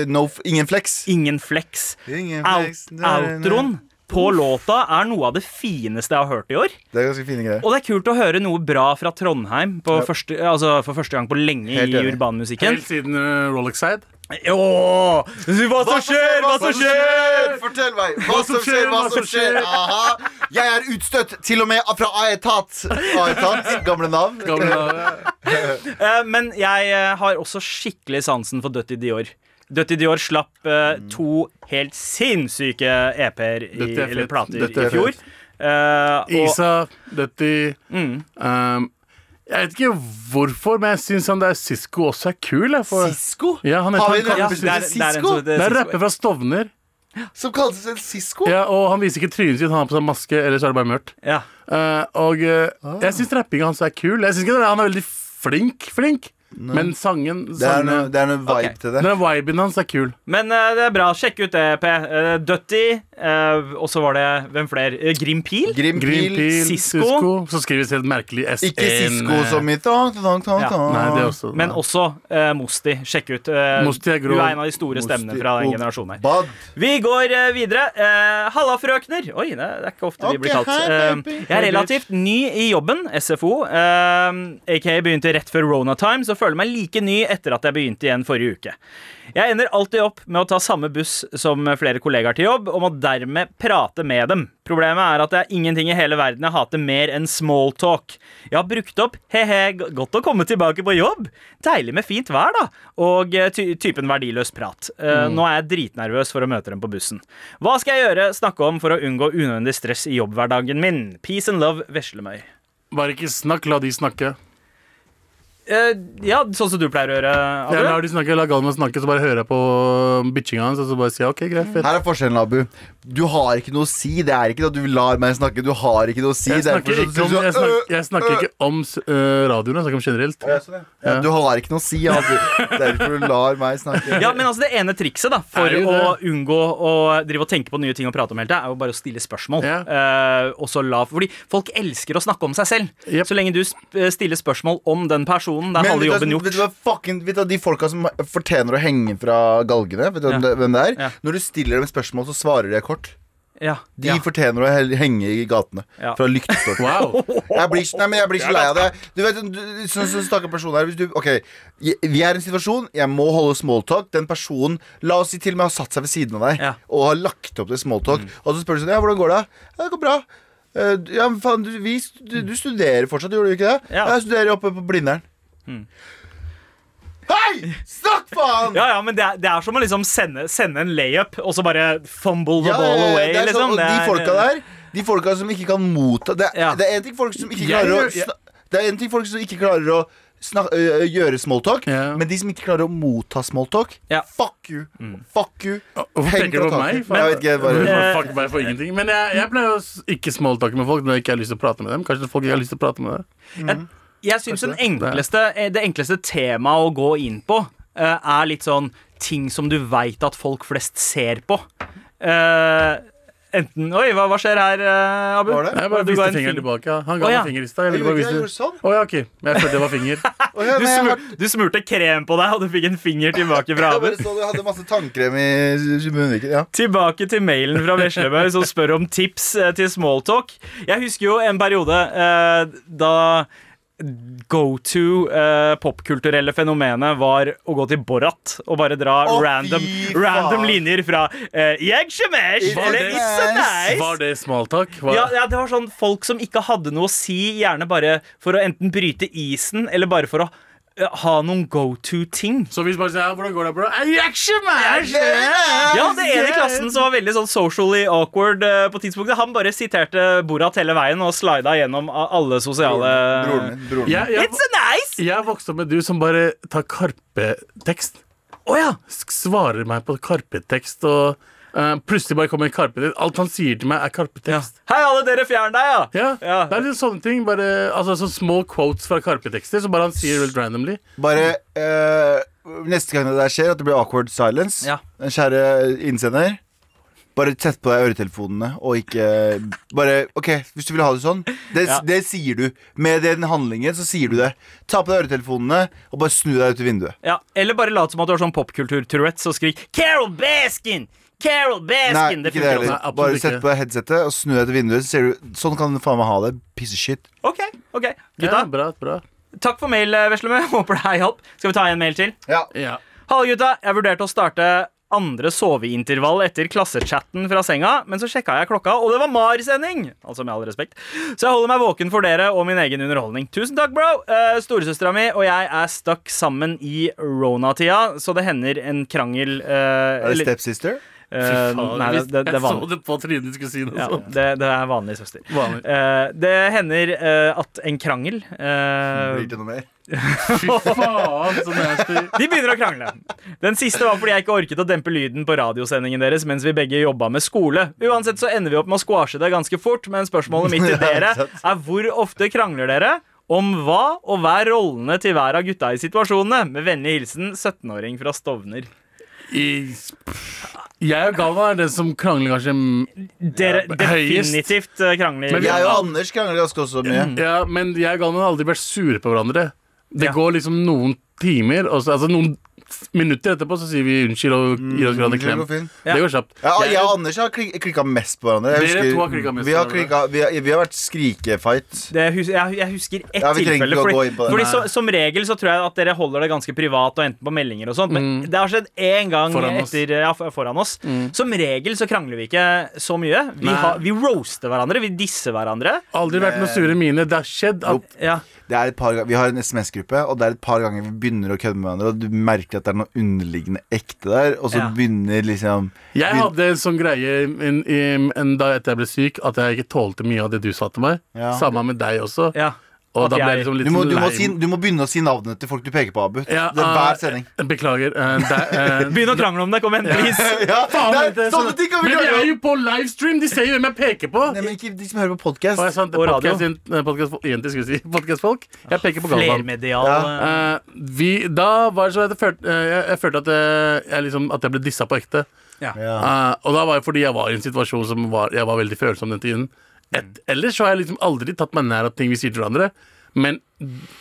eh, no, ingen flex. Ingen flex. Ingen Out, flex. Outroen på låta er noe av det fineste jeg har hørt i år. Det er ganske fine greier. Og det er kult å høre noe bra fra Trondheim på Ja. første, altså for første gang på lenge Helt i urbanmusikken. Helt siden uh, Rolex Side. Jo! Hva som skjer, hva som skjer? Fortell meg! Hva som skjer, hva som skjer? Aha. Jeg er utstøtt, til og med fra Aetat. Aetat, gamle navn. Eh, Men jeg eh, har også skikkelig sansen for Dutty Dior. Dutty Dior slapp uh, to helt sinnssyke EP-er er eller plater Dette er i fjor. Uh, Isa, Dutty mm, um, Jeg vet ikke hvorfor, men jeg syns han der Sisko også er kul. Jeg, for, Sisko? ja, han Har vi en det som er, heter det er en Sisko? det er en rapper fra Stovner. Som kalles selv Sisko? Ja, og han viser ikke trynet sitt, han har på seg maske, eller så er det bare mørkt. Ja. Uh, og eh, jeg syns rappinga hans er kul. Jeg synes ikke Han er veldig flink, flink. Men sangen, Det er noe, sangen det er noe vibe Ok. til det. Den viben hans er kul. Men eh, det er bra. Sjekk ut det, P. Uh, Dutty. eh, og så var det Hvem flere? Uh, Grim Pil? Grim Green Sisko. Så skrives helt merkelig S1. Ikke Sisko som i tang, tang, tang, Ja. tang. Nei, det er også Men også eh, Mosti. Sjekk ut. eh, Mosti er grov. Hun er en av de store stemmene fra den og generasjonen her. Bad. Vi går eh, videre. Uh, Halla, frøkner. Oi, det, det er ikke ofte vi Ok, blir kalt. hei, Eh, baby. jeg er relativt ny i jobben, SFO. Uh, aka begynte rett før Rona Times og føler meg like ny etter at jeg begynte igjen forrige uke. Jeg ender alltid opp med å ta samme buss som flere kollegaer til jobb, og må dermed prate med dem. Problemet er at det er ingenting i hele verden jeg hater mer enn smalltalk. Jeg har brukt opp he-he, godt å komme tilbake på jobb. Deilig med fint vær, da. Og eh, ty typen verdiløs prat. Mm. Nå er jeg dritnervøs for å møte dem på bussen. Hva skal jeg gjøre, snakke om for å unngå unødvendig stress i jobbhverdagen min? Peace and love, Veslemøy. Bare ikke snakk, la de snakke. Eh, ja, sånn som du pleier å gjøre, Abu. lar de snakke, la Galvan snakke, så bare hører jeg på bitchinga hans, og så bare sier jeg OK, greit, fett. Her er forskjellen, Abu. Du har ikke noe å si. Det er ikke at du lar meg snakke. Du har ikke noe å si. Jeg er snakker ikke om, jeg snakker, jeg snakker ikke om øh, radioen, jeg snakker om generelt. Ja, du har ikke noe å si, Abu. Derfor du lar meg snakke. Ja, men altså Det ene trikset da for å unngå å drive og tenke på nye ting å prate om hele tida, er jo bare å stille spørsmål. Ja. Eh, og så la, fordi folk elsker å snakke om seg selv. Yep. Så lenge du stiller spørsmål om den personen, det er halve jobben gjort. vet du hva fucking Vet du de folka som fortjener å henge fra galgene? Vet du Ja. det- hvem det er? Ja. Når du stiller dem spørsmål, så svarer de kort. Ja, De ja. fortjener å henge i gatene. Ja. Fra lyktestolper. Wow. Jeg blir, ikke- nei, men jeg blir ikke lei av det. Du vet, du, sånn så, stakkars person her hvis du, Ok, vi er i en situasjon, jeg må holde smalltalk. Den personen, la oss si til og med har satt seg ved siden av deg Ja. og har lagt opp til smalltalk. Og så spør du sånn Ja, hvordan går det? Ja, det går bra. «Eh, ja, men faen, du, vi, du, du studerer fortsatt, gjorde du ikke det? Ja. Jeg studerer oppe på Blindern. Hei! Snakk, faen! Ja, ja, men det er, det er som å liksom sende, sende en layup og så bare fumble the Ja, ball away. det er sånn, liksom. og de er- folka der De folka som ikke kan motta Det, Ja. det er en ting folk som ikke klarer å Det er en ting folk som ikke klarer å snak, øh, gjøre smalltalk, yeah. men de som ikke klarer å motta smalltalk yeah. Fuck you. Fuck you. Hvorfor peker du på meg? Men, Jeg vet ikke, bare Eh, Fuck meg for ingenting. Men jeg, jeg pleier å ikke smalltalke med folk når jeg ikke har lyst til å prate med dem. Kanskje folk ikke har lyst til å prate med deg. Jeg syns det enkleste, eh, det enkleste temaet å gå inn på eh, er litt sånn ting som du veit at folk flest ser på. Uh, enten Oi, hva, hva skjer her, uh, Abu? Var det? Jeg bare Du viste fingeren finger. tilbake. Han ga oh, ja. meg finger i stad. Jeg Jeg ville bare vise det. sånn. Oh, ja, ok. Men jeg følte det var finger. oh, ja, Du, smur, har- du smurte krem på deg, og du fikk en finger tilbake fra Abu. så du hadde masse tannkrem i munnviken. Ja. Tilbake til mailen fra Veslemøy som spør om tips til smalltalk. Jeg husker jo en periode uh, da go to uh, popkulturelle fenomenet var å gå til Borat og bare dra oh, random, random linjer fra uh, Jeg shemesh, Var Eller det- It's so nice! Var det smalltalk? Var... Ja, ja, det var sånn folk som ikke hadde noe å si, gjerne bare for å enten bryte isen, eller bare for å eh, ha noen go to-ting. Så hvis bare sier 'Hvordan går det, bro?' «Ei, action! Ja, det ene i klassen som var veldig sånn socially awkward eh, på tidspunktet, han bare siterte Borat hele veien og slida gjennom alle sosiale Broren min. Broren min. Jeg, jeg, It's a nice! jeg vokste opp med du som bare tar Karpe-tekst. Å ja. Svarer meg på Karpe-tekst og eh, plutselig bare kommer Karpe-tekst. Alt han sier til meg, er Karpe-tekst. Hei, alle dere, fjern deg, ja! Ja. Ja. Det er litt sånne ting. Bare, altså, så små quotes fra Karpe-tekster som bare han sier helt randomly. Bare uh, Neste gang det der skjer, at det blir awkward silence, Ja. den kjære innsender bare sett på deg øretelefonene og ikke Bare OK, hvis du vil ha det sånn, det, Ja. det sier du. Med den handlingen så sier du det. Ta på deg øretelefonene og bare snu deg ut i vinduet. ja. Eller bare lat som at du har sånn popkultur-tourettes og skrik 'Carol Baskin! Carol Nei, Baskin!' Det ikke det funker heller. Nei, Bare sett på headsetet og snu deg til vinduet. Så ser du, sånn kan du faen meg ha det. Piece of shit. OK, ok, Ja, gutta. bra, bra. Takk for mail, eh, Veslemø. Håper det hjalp. Skal vi ta en mail til? Ja. Ja. Hallo, gutta. Jeg vurderte å starte andre soveintervall etter klassechatten fra senga, men så sjekka jeg klokka, og det var Mar-sending! Altså med all respekt. Så jeg holder meg våken for dere og min egen underholdning. Tusen takk, bro! Uh, Storesøstera mi og jeg er stuck sammen i Rona-tida, så det hender en krangel uh, Er det eller- stepsister? Eh, Faen, Nei, det, det, det Jeg så det på trynet du skulle si noe Ja, sånt. det, det er vanlig søster. Vanlig. Uh, det hender uh, at en krangel Blir det noe mer? Fy faen, så nasty. De begynner å krangle. Den siste var fordi jeg ikke orket å dempe lyden på radiosendingen deres mens vi begge jobba med skole. Uansett så ender vi opp med å squashe det ganske fort, men spørsmålet mitt til dere er hvor ofte krangler dere? Om hva, og hva er rollene til hver av gutta i situasjonene? Med vennlig hilsen 17-åring fra Stovner. I, jeg og Galvan er den som krangler kanskje Dere Høyest. definitivt eh, krangler. Men vi Jeg og Anders krangler ganske også mye. Ja, men jeg og Galvan har aldri vært sure på hverandre. Det Ja. går liksom noen timer, og så, altså noen minutter etterpå så sier vi unnskyld og gir oss hverandre Det klem. går. Ja. Det går kjapt. Ja, Jeg- jeg og Anders har klik klikka mest på hverandre. Jeg Dere husker- to har mest vi, har klikka, vi, har, vi har vært skrikefight. Det hus jeg, jeg husker ett Ja, tilfelle. Fordi, fordi så, Som regel så tror jeg at dere holder det ganske privat og enten på meldinger og sånt. Men det har skjedd én gang Mm. Foran oss. Mm. etter, ja, foran oss. Som regel så krangler vi ikke så mye. Vi, har, vi roaster hverandre, vi disser hverandre. Aldri vært noen sure mine. Det har skjedd at Ja. Det er et par Vi har en SMS-gruppe, og det er et par ganger vi begynner å kødde med hverandre, og du merker at det er noe underliggende ekte der, og så Ja. begynner liksom Jeg hadde en sånn greie en, en, en, da etter jeg ble syk, at jeg ikke tålte mye av det du sa til meg. Ja. Samme med deg også. ja. Og da ble jeg- liksom litt du må, du, må si, du må begynne å si navnet til folk du peker på, Abu. Ja, det er ah, hver sending. Beklager. Uh, eh, Begynn å krangle om det. Kom igjen, please. Ja, faen, nei, det sånn- ting kan vi Men vi er jo på livestream! De ser jo hvem jeg peker på. Nei, men ikke de som hører på podkast. Og sant, Og radio. podcast, eh, podcast, skulle jeg si. Podcastfolk. Jeg peker på Galvan. Flermedial. Ja. eh, Eh, vi, da var det så at jeg følte, eh, jeg, jeg følte at, jeg, jeg liksom, at jeg ble dissa på ekte. Ja. Eh, og da var det fordi jeg var i en situasjon som var, jeg var veldig følsom den tiden. Et, ellers så har jeg liksom aldri tatt meg nær av ting vi sier til hverandre. Men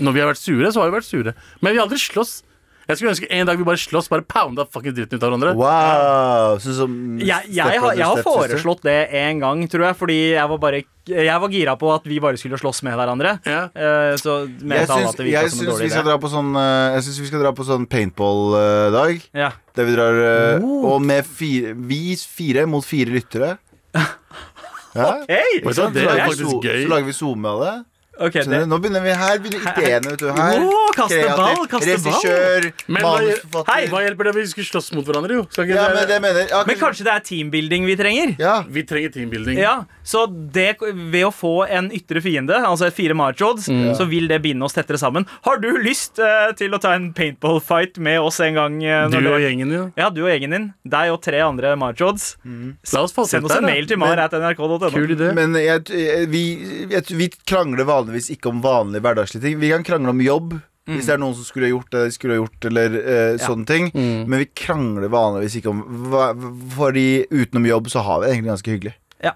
når vi har vært sure, så har vi vært sure. Men vi har aldri slåss. Jeg skulle ønske en dag vi bare slåss, bare pounda fucking dritten ut av hverandre. Wow. Sånn som jeg, jeg, har, jeg har foreslått det en gang, tror jeg, fordi jeg var bare Jeg var gira på at vi bare skulle slåss med hverandre. Ja. Eh, så Jeg syns, at jeg syns vi skal dra på sånn eh, Jeg synes vi skal dra på sånn paintball-dag. Ja. Der vi drar eh, Oh. Og med fire, vi fire mot fire lyttere. Du hva, det er faktisk gøy. så lager vi zoome av det. Ok, Skjønner det. Nå begynner vi her. begynner ideene, vet du. Her. Åh, kaste ball, kaste ball. Regissør, manusforfatter. Hei, Hva hjelper det vi skulle slåss mot hverandre, jo? Skal ikke Ja, det- men det mener ja, Men kanskje det er teambuilding vi trenger? Ja. Vi trenger teambuilding. Ja, så det, Ved å få en ytre fiende, altså fire marchods, så vil det binde oss tettere sammen. Har du lyst uh, til å ta en paintball-fight med oss en gang? Uh, Du og gjengen, din. Ja, du og gjengen din. Deg og tre andre marchods. Få Send oss en mail til mar.nrk.no. Men jeg, jeg, vi, jeg, vi krangler vanligvis ikke om vanlige hverdagslige ting. Vi kan krangle om jobb. Hvis det er noen som skulle ha gjort det de skulle ha gjort, eller eh, sånne ting. Men vi krangler vanligvis ikke om hva, Fordi utenom jobb så har vi det egentlig ganske hyggelig. Ja,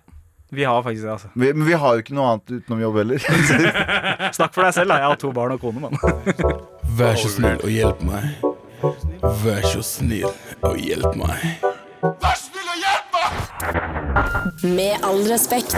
vi har faktisk det, altså. Vi, men vi har jo ikke noe annet utenom jobb heller. Snakk for deg selv, da. Jeg har to barn og kone, mann. Vær så snill og hjelp meg. Vær så snill og hjelp meg. Med all respekt.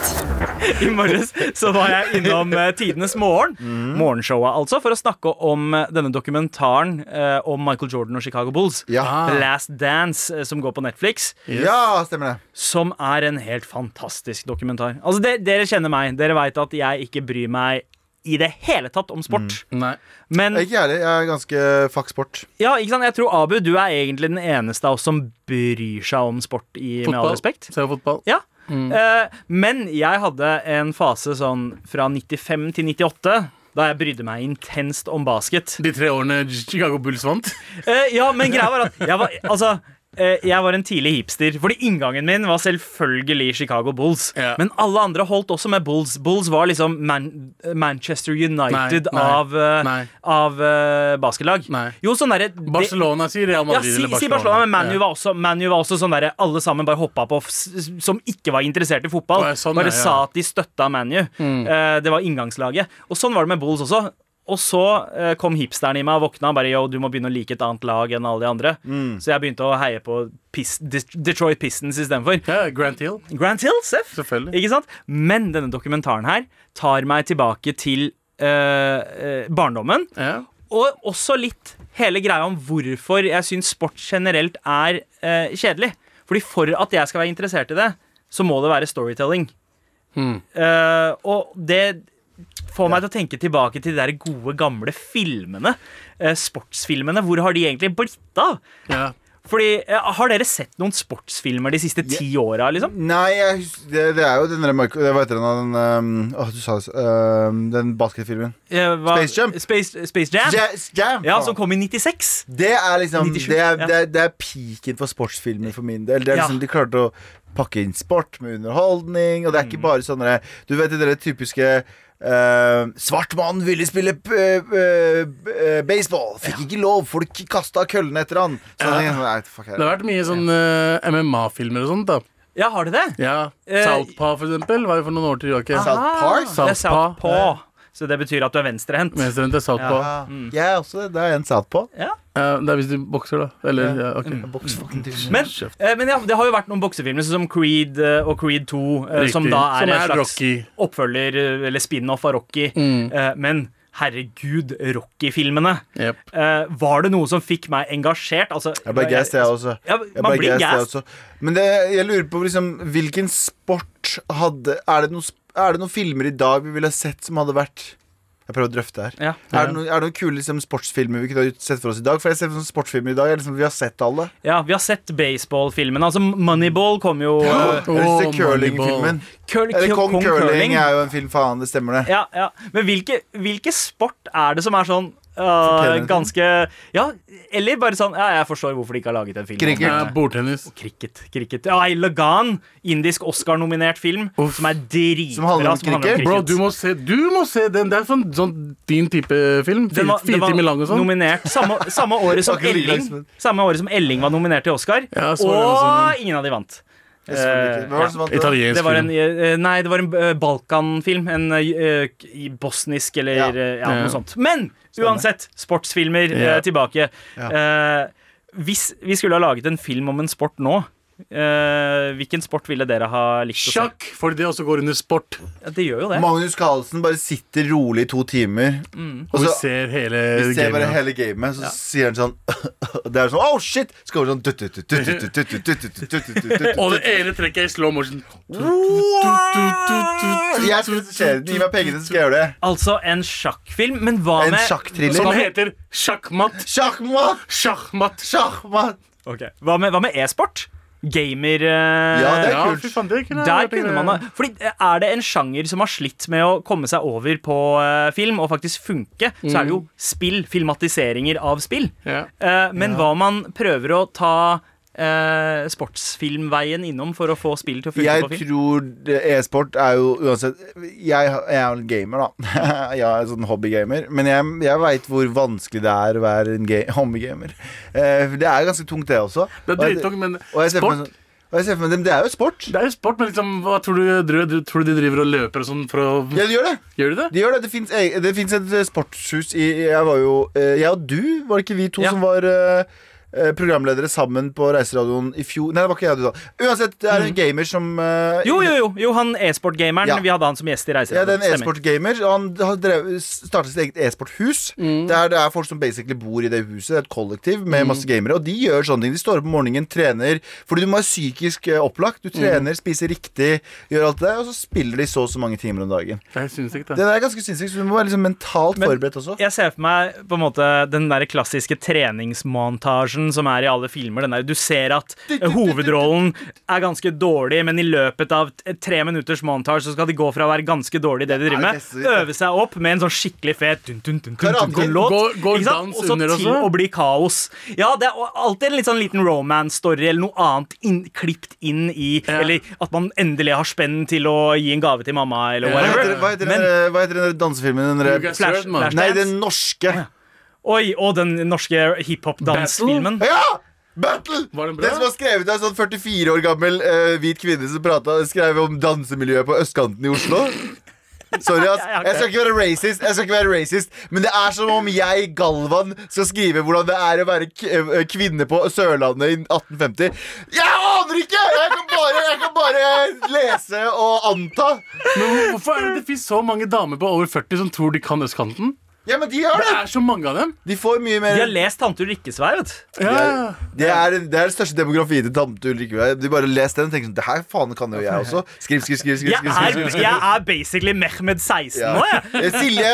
I morges så var jeg innom eh, Tidenes morgen, morgenshowet altså, for å snakke om eh, denne dokumentaren eh, om Michael Jordan og Chicago Bulls. Ja. The Last Dance, eh, som går på Netflix. ja, stemmer det. Som er en helt fantastisk dokumentar. Altså, de, Dere kjenner meg. Dere veit at jeg ikke bryr meg i det hele tatt om sport. Nei. Men Ikke jeg heller. Jeg er ganske fuck sport. ja, ikke sant? jeg tror Abu, du er egentlig den eneste av oss som bryr seg om sport, i, med all respekt. Se på fotball. Ja. Eh, men jeg hadde en fase sånn fra 95 til 98. Da jeg brydde meg intenst om basket. De tre årene Chicago Bulls vant. Eh, ja, men greia var at jeg var, altså, jeg var en tidlig hipster. Fordi inngangen min var selvfølgelig Chicago Bulls. Ja. Men alle andre holdt også med Bulls. Bulls var liksom Man Manchester United Nei, nei, av, eh, nei. av uh, basketlag. Jo, sånn derre Barcelona sier Real ja, Madrid si, eller si Barcelona, men ManU Ja. var også, Manu var også sånn der alle sammen bare hoppa på, som ikke var interessert i fotball. Ja, sånn, bare ja, ja. sa at de støtta ManU. Eh, det var inngangslaget. Og sånn var det med Bulls også. Og så eh, kom hipsteren i meg og våkna og bare yo, du må begynne å like et annet lag enn alle de andre. Så jeg begynte å heie på Pist Detroit Pistons istedenfor. Ja, Grant Hill. Grant Hill, Seff. Selvfølgelig. Ikke sant? Men denne dokumentaren her tar meg tilbake til eh, eh, barndommen. Ja. Og også litt hele greia om hvorfor jeg syns sport generelt er eh, kjedelig. Fordi for at jeg skal være interessert i det, så må det være storytelling. Hmm. Uh, og det får meg til å tenke tilbake til de der gode, gamle filmene. eh, sportsfilmene. Hvor har de egentlig blitt av? Ja. Fordi, eh, Har dere sett noen sportsfilmer de siste ti åra? Liksom? Nei, jeg, det, det er jo den der Michael Hva heter den? den um, Åh, du sa det um, Den basketfilmen. Hva- Space Jump. Space, Space Jam? Ja, Jam! Ja. Som kom i 96. Det er liksom 97, det er, ja. det, er, det er peaken for sportsfilmer for min del. Det er Ja. liksom, De klarte å pakke inn sport med underholdning, og det er Mm. ikke bare sånne Du vet det der typiske eh, svart mann ville spille p- eh, eh, baseball. Fikk ikke lov. Folk kasta køllene etter han. Ja. Jeg, Nei, fuck. Det har vært mye sånn uh, MMA-filmer og sånt. da Ja, har de det? Ja, Eh, Southpaw, for eksempel, var jo for noen år tilbake. South Park? Det er Southpaw. Southpaw. Så det betyr at du er venstrehendt. Venstrehendt er Southpaw. Ja. Jeg er også det. Det er en satt på. Ja. Uh, det er hvis du bokser, da. Eller, ja, ok Boks. Men, eh, men ja, det har jo vært noen boksefilmer sånn som Creed uh, og Creed 2, eh, som da er Som en er slags Rocky. oppfølger eller spin-off av Rocky. Mm. Eh, men herregud, Rocky-filmene. Yep. Uh, var det noe som fikk meg engasjert? Altså, Jeg ble gassed, jeg også. Ja, Jeg man ble blir gassed, jeg også. Men det, jeg lurer på liksom, hvilken sport hadde Er det, noen, sp- er det noen filmer i dag vi ville sett som hadde vært Jeg prøver å drøfte her. Ja. Er, det noen, er det noen kule liksom, sportsfilmer vi kunne ha sett for oss i dag? For jeg ser for sportsfilmer i dag er liksom, Vi har sett alle. ja, vi har sett baseballfilmene. Altså, Moneyball kom jo vil se Åh, curlingfilmen. Curl, Eller Kong Kong Curling er jo en film, faen. Det stemmer, det. Ja, ja. Men hvilke, hvilke sport er det som er sånn ganske Ja, eller bare sånn Ja, jeg forstår hvorfor de ikke har laget en film. Cricket. Ja, bordtennis. Cricket. cricket. Ja, i Lagan, indisk Oscar-nominert film, Uff. som er dritbra. Som handler om cricket? Bro, du må se, du må se den. Det er sånn, sånn din type film. Den var, fire timer lang og sånn. nominert samme, samme, året som Elling, samme året som Elling var nominert til Oscar, Ja, og ingen av de vant. Så det var det som vant? Italiensk Det var en, film. eh, nei, det var en eh, Balkan-film. En i bosnisk eller Ja. eh, ja, Ja. noe sånt. Men uansett, sportsfilmer eh, Ja. tilbake. Ja. Eh, hvis vi skulle ha laget en film om en sport nå, Eh, hvilken sport ville dere ha likt å se? Sjakk! For det også går under sport. Ja, det gjør jo det. Magnus Carlsen bare sitter rolig i to timer. Mm. Og, så, vi ser hele gamet vi ser bare hele gamet, så ja. sier han sånn Det er sånn Oh, shit! Så går det sånn Og det ene trekket er i slow motion. Jeg skal skje. Gi meg pengene, så skal jeg gjøre det. Altså en sjakkfilm, men hva en med Som heter sjakkmatt. Sjakkmatt! Sjakkmatt. Sjakkmatt. Hva med e-sport? Gamer eh, Ja, det er Ja, kult. det kunne Der kunne man ha Fordi eh, Er det en sjanger som har slitt med å komme seg over på eh, film og faktisk funke, så er det jo spill. Filmatiseringer av spill. Ja. Eh, men hva man prøver å ta eh, sportsfilmveien innom for å få spill til å funke Jeg på film. Jeg tror e-sport er jo uansett Jeg, jeg er jo en gamer, da. jeg er en sånn hobbygamer. Men jeg, jeg veit hvor vanskelig det er å være en hobbygamer. Eh, det er ganske tungt, det også. Det er drittungt, men sport sånn- og jeg ser for meg Det er jo sport. Det er jo sport, men liksom, hva tror du, du, tror du de driver og løper og sånn for å Ja, de gjør det. Gjør de det? De gjør det. Det fins finnes et eh, sportshus i Jeg var jo eh, Jeg og du, var det ikke vi to Ja. som var eh, programledere sammen på Reiseradioen i fjor? Nei, det var ikke jeg du sa. Uansett, det er en gamer som uh, Jo, jo, jo, jo han e-sport-gameren. Ja. Vi hadde han som gjest i Reiseradioen. Ja, det er en e-sport-gamer. Han har drevet- startet sitt eget e-sporthus. Der det er folk som basically bor i det huset. Det er et kollektiv med masse gamere. Og de gjør sånne ting. De står opp om morgenen, trener Fordi du må være psykisk eh, opplagt. Du trener, spiser riktig, gjør alt det, og så spiller de så og så mange timer om dagen. Det er sinnssykt, Det det. er ganske sinnssykt, så du må være liksom mentalt Men- forberedt også. Jeg ser for meg på en måte den der klassiske treningsmontasjen som er i alle filmer. Den der, du ser at hovedrollen er ganske dårlig, men i løpet av tre minutters montage så skal de gå fra å være ganske dårlig i det de driver med, øve seg opp med en sånn skikkelig fet dun, dun, dun, dun, låt. Går- dans Og så til å bli kaos. Ja, det er alltid en litt sånn liten romance-story eller noe annet inn, klipt inn i Ja. Eller at man endelig har spenn til å gi en gave til mamma, eller whatever. hva heter, den, hva heter den dansefilmen? Flash- Flashdance? Nei, den norske. Oi, og den norske hiphop-dansfilmen. Ja! Battle! Var den bra? Den som var skrevet av en sånn 44 år gammel uh, hvit kvinne som pratet, skrev om dansemiljøet på østkanten i Oslo. Sorry, ass. Jeg skal ikke være racist, jeg skal ikke være racist men det er som om jeg, Galvan, skal skrive hvordan det er å være eh, kvinne på Sørlandet i 1850. Jeg aner ikke! Jeg kan bare, jeg kan bare lese og anta. Men hvorfor er det det finnes så mange damer på over 40 som tror de kan østkanten? Ja, men de har Det det! er så mange av dem. De får mye mer De har lest Tante Ulrikkes vei, vet du. Det er, det er, det er den største demografien til tante Ulrikke. De bare leser den og tenker sånn Det her faen kan jo jeg også. Skriv, skriv, skriv. skriv, skriv, skriv, skriv. jeg er basically Mehmed 16 Ja. nå, jeg. Eh, Silje,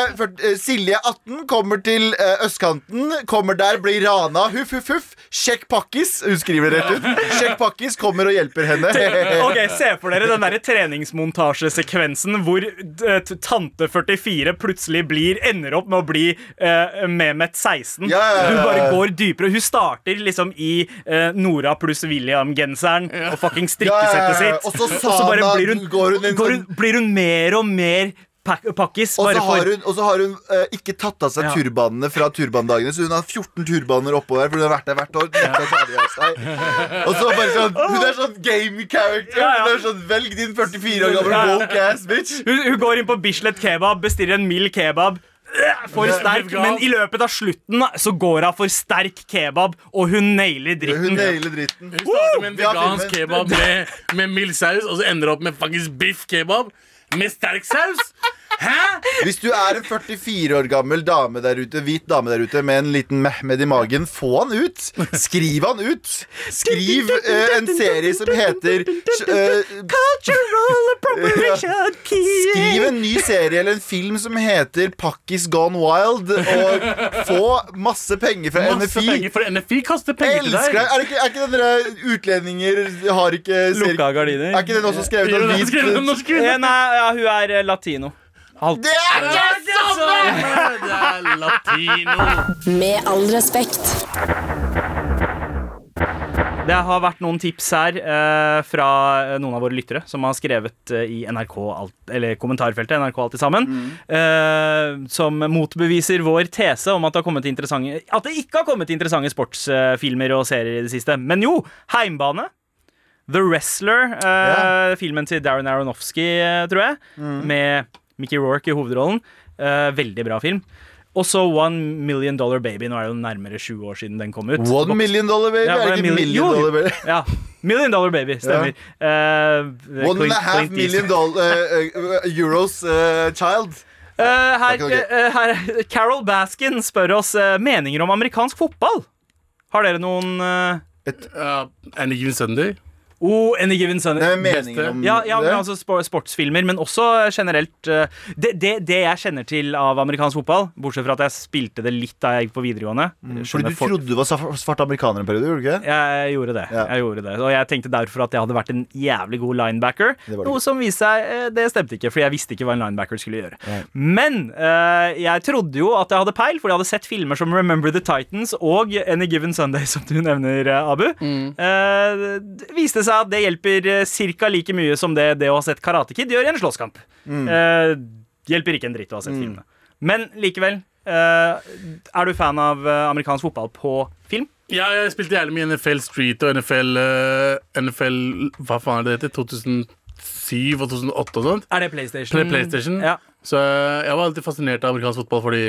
eh, Silje 18 kommer til eh, østkanten. Kommer der, blir rana. Huff, huff, huff. Sjekk pakkis. Hun skriver det rett ut. Sjekk pakkis kommer og hjelper henne. Ok, Se for dere den der treningsmontasjesekvensen hvor tante 44 plutselig blir, ender opp med å bli uh, Mehmet 16. Yeah, yeah, yeah. Hun bare går dypere. Hun starter liksom i uh, Nora pluss William-genseren og fucking strikkesettet Ja, ja, ja. sitt. Og så bare blir hun, går hun går hun, blir hun mer og mer pak pakkis. Og så har hun, og så har hun eh, ikke tatt av seg Ja. turbanene fra turbandagene, så hun har 14 turbaner oppå der, for hun har vært der hvert år. Nekta å ta de av seg. Og så bare sånn Hun er sånn game character. Ja, ja. Hun er sånn Velg din 44 år gamle Ja, ja. woke ass bitch. Hun, hun går inn på Bislett kebab, bestiller en mild kebab. For sterk, men i løpet av slutten så går hun for sterk kebab, og hun nailer Hun dritten. nailer dritten. Hun starter med en vegansk kebab med, med mild saus, og så ender hun opp med faktisk biff kebab med sterk saus. Hæ? Hvis du er en 44 år gammel dame der ute, hvit dame der ute med en liten Mehmed i magen, få han ut. Skriv han ut. Skriv uh, en serie som heter uh, Cultural appropriation Skriv en ny serie eller en film som heter Pakkis Gone Wild, og få masse penger fra Masse NFI. penger, for NFI kaster penger til elsker deg. deg. Er, det ikke, er ikke den der utlendinger har ikke Lukka gardiner. Er ikke den også skrevet av hvit norsk. Eh, Nei, ja, hun er latino. Halvt. Det er Det ikke samme! Det er latino. Med all respekt. Det har vært noen tips her eh, fra eh, noen av våre lyttere som har skrevet eh, i NRK alt, eller kommentarfeltet NRK Alltid sammen, eh, som motbeviser vår tese om at det, har kommet interessante, at det ikke har kommet interessante sportsfilmer og serier i det siste. Men jo, Heimbane. The Wrestler, eh, filmen til Darren Aronofsky, tror jeg, med Mickey Rourke i hovedrollen. Uh, veldig bra film. Og så One Million Dollar Baby. Nå er det jo nærmere 20 år siden den kom ut. One million dollar baby? Ja, er det ikke million- million dollar baby? Ja. Million Dollar Baby, stemmer. Eh, One and a half Clint million dollar euros child. Eh, her, her, Carol Baskin spør oss eh, meninger om amerikansk fotball. Har dere noen uh, Ja, Any Given Sunday. Oh, Any Given Sunday. Det er meningen om Ja, ja men det. altså sportsfilmer, men også generelt eh, det, det, det jeg kjenner til av amerikansk fotball, bortsett fra at jeg spilte det litt da jeg gikk på videregående Fordi du folk- trodde du var svart amerikaner en periode, gjorde du ikke? Jeg gjorde det. Ja. jeg gjorde det Og jeg tenkte derfor at jeg hadde vært en jævlig god linebacker. Det det Noe som viste seg eh, Det stemte ikke, for jeg visste ikke hva en linebacker skulle gjøre. Nei. Men uh, jeg trodde jo at jeg hadde peil, for jeg hadde sett filmer som Remember the Titans og Any Given Sunday, som du nevner, Abu. Mm. det viste seg at det hjelper uh, ca. like mye som det det å ha sett Karate Kid gjør i en slåsskamp. Eh, hjelper ikke en dritt å ha sett filmene. Men likevel. eh, er du fan av eh, amerikansk fotball på film? Ja, jeg spilte jævlig mye NFL Street og NFL, uh, NFL Hva faen er det heter? 2007 og 2008 og sånt. Er det PlayStation? Play- PlayStation. Ja. Så eh, jeg var alltid fascinert av amerikansk fotball fordi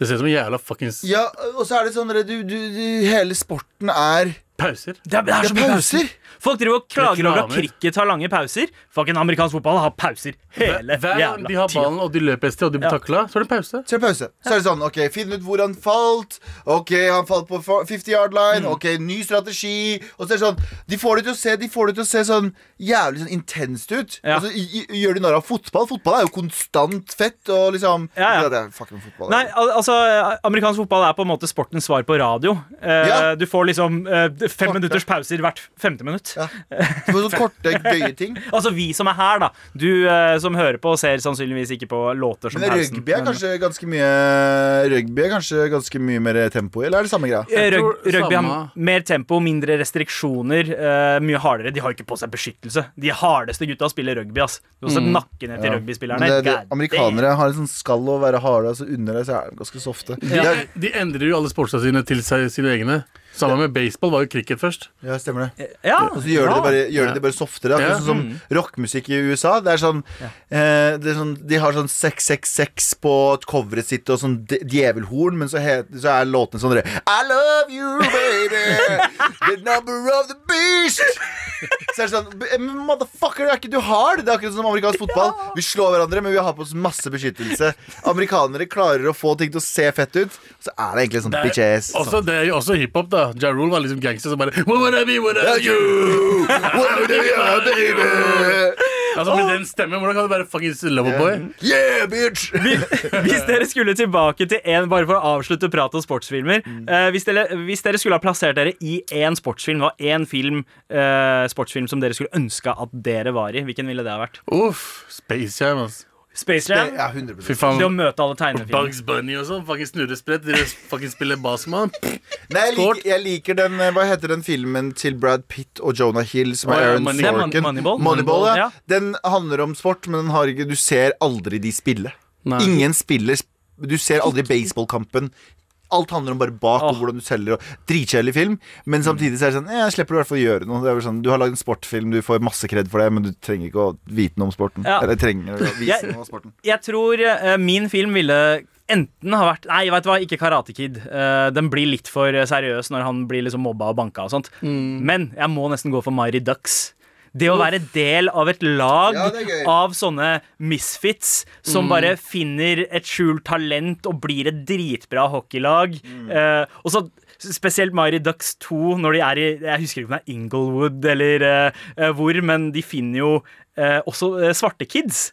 det ser ut som en jævla fuckings Ja, og så er det sånn du, du, du, Hele sporten er pauser. Det er, det er Det så er mye pauser. pauser. Folk driver og klager over at cricket har lange pauser. Fucking amerikansk fotball har pauser hele Hver jævla de har ballen og de løper et sted og de blir Ja. takla, så er det pause. Så er det pause. Så er det sånn, ok, Finn ut hvor han falt. Ok, han falt på 50 yard line. Ok, ny strategi. Og så er det sånn De får det til å se De får det til å se sånn jævlig sånn intenst ut. Ja. Altså, i- i- Gjør de narr av fotball? Fotball er jo konstant fett. Og liksom Ja, ja. Det er fucking fotball. Nei, al altså Amerikansk fotball er på en måte sportens svar på radio. Eh, Ja. Du får liksom eh, fem Korte. minutters pauser hvert femte minutt. Ja. Så sånne korte, gøye ting. Altså vi som er her, da. Du eh, som hører på, ser sannsynligvis ikke på låter som Men pausen. rugby er kanskje ganske mye Rugby er kanskje ganske mye mer tempo i, eller er det samme greia? Eh, Rug rugby har mer tempo, mindre restriksjoner, eh, mye hardere. De har jo ikke på seg beskyttelse. De hardeste gutta spiller rugby. ass Du har sett nakken ned til Ja. rugbyspillerne. Det, det, amerikanere har litt sånn skall å være harde, altså under deg så er de ganske softe. De, er- de endrer jo alle sportsa sine til seg, sine egne. Sammen med baseball var jo cricket først. Ja, stemmer det. Ja, Og så gjør de det bare, gjør de det bare softere. Akkurat Ja. sånn som rockmusikk i USA. Det er sånn, eh, det er sånn De har sånn 666 på coveret sitt og sånn djevelhorn, men så, het, så er låtene sånn I love you, baby. The number of the beast. Så er det sånn Motherfucker, det er ikke du har det. Det er akkurat som amerikansk fotball. Vi slår hverandre, men vi har på oss masse beskyttelse. Amerikanere klarer å få ting til å se fett ut, så er det egentlig sånn bitch ass. Også, det er jo også hiphop, da. Ja Rule var liksom gangster som bare What would I be, what are you? What do you want, baby? Altså Med den stemmen, hvordan kan du være fuckings loverboy? Yeah, bitch! Hvis dere skulle tilbake til en Bare for å avslutte prat om sportsfilmer. eh, hvis, dere, hvis dere skulle ha plassert dere i én sportsfilm, og én film, eh, sportsfilm som dere skulle ønske at dere var i, hvilken ville det ha vært? Uff. Space Jam, ass. Space Jam? Ja, 100 Fy Det å møte alle tegnefilmer. Bugs Bunny og sånn. Fuckings snurresprett. Dere fucking spiller Basman. Nei, jeg liker, jeg liker den eh, Hva heter den filmen til Brad Pitt og Jonah Hill som Å, er ja, Aaron Money- Mon- Sorkin? Moneyball. Moneyball, ja. Den handler om sport, men den har ikke, du ser aldri de spille. Nei. Ingen spiller sp- Du ser aldri baseballkampen. Alt handler om bare bak og hvordan du selger. Og Dritkjedelig film, men samtidig så er det sånn Jeg slipper du i hvert fall å gjøre noe. Det er sånn, du har lagd en sportfilm, du får masse kred for det, men du trenger ikke å vite noe om sporten. Ja. Eller trenger å vise Jeg- noe om sporten. Jeg tror uh, min film ville enten ha vært Nei, vet du hva, ikke Karate Kid. Uh, den blir litt for seriøs når han blir liksom mobba og banka og sånt. Men jeg må nesten gå for Mighty Ducks. Det å være del av et lag Ja, av sånne misfits som bare finner et skjult talent og blir et dritbra hockeylag. Eh, og så spesielt Mari Ducks 2, når de er i Jeg husker ikke om det er Inglewood eller eh, eh, hvor, men de finner jo eh, også eh, svarte kids.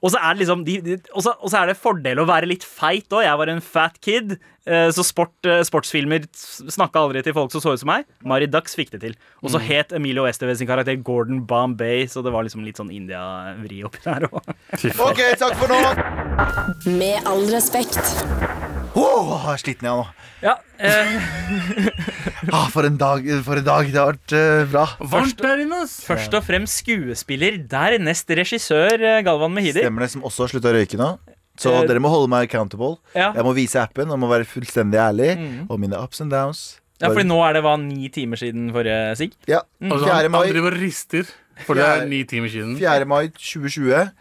Og så er det liksom de, de, og så- er det fordel å være litt feit òg. Jeg var en fat kid, eh, så sport, eh, sportsfilmer snakka aldri til folk som så ut som meg. Mari Dax fikk det til. Og så het Emilio Estevez sin karakter Gordon Bombay, så det var liksom litt sånn India-vri oppi der òg. OK, takk for nå. Med all respekt. Er sliten jeg nå. Ja, eh, Ah, for en dag. For en dag. Det har vært uh, bra. Varmt der inne, ass. først og fremst skuespiller, dernest regissør eh, Galvan Mehidi. Stemmer det, som også har slutta å røyke nå. Så Eh, dere må holde meg accountable. Ja. Jeg må vise appen og må være fullstendig ærlig. Og mine ups and downs. ja, fordi nå er det hva, ni timer siden forrige sigg? Ja, Altså, 4. han, han mai, driver og rister, for det er ni timer siden. 4. mai 2020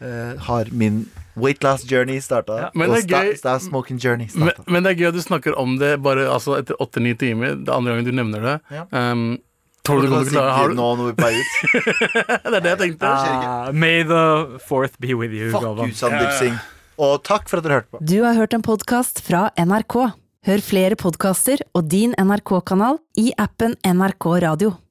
eh, har min weight loss journey starta. Ja. Men og det sta, sta smoking journey Men, starta. men det er gøy at du snakker om det bare altså, etter åtte-ni timer. Det er andre gangen du nevner det. Ja. Um, tror du du kommer til å klare har du, nå når vi er ut. Det er det jeg tenkte. Ah, may the fourth be with you, Fuck Galvan. you, Sandeep Singh. Og takk for at dere hørte på. Du har hørt en podkast fra NRK. Hør flere podkaster og din NRK-kanal i appen NRK Radio.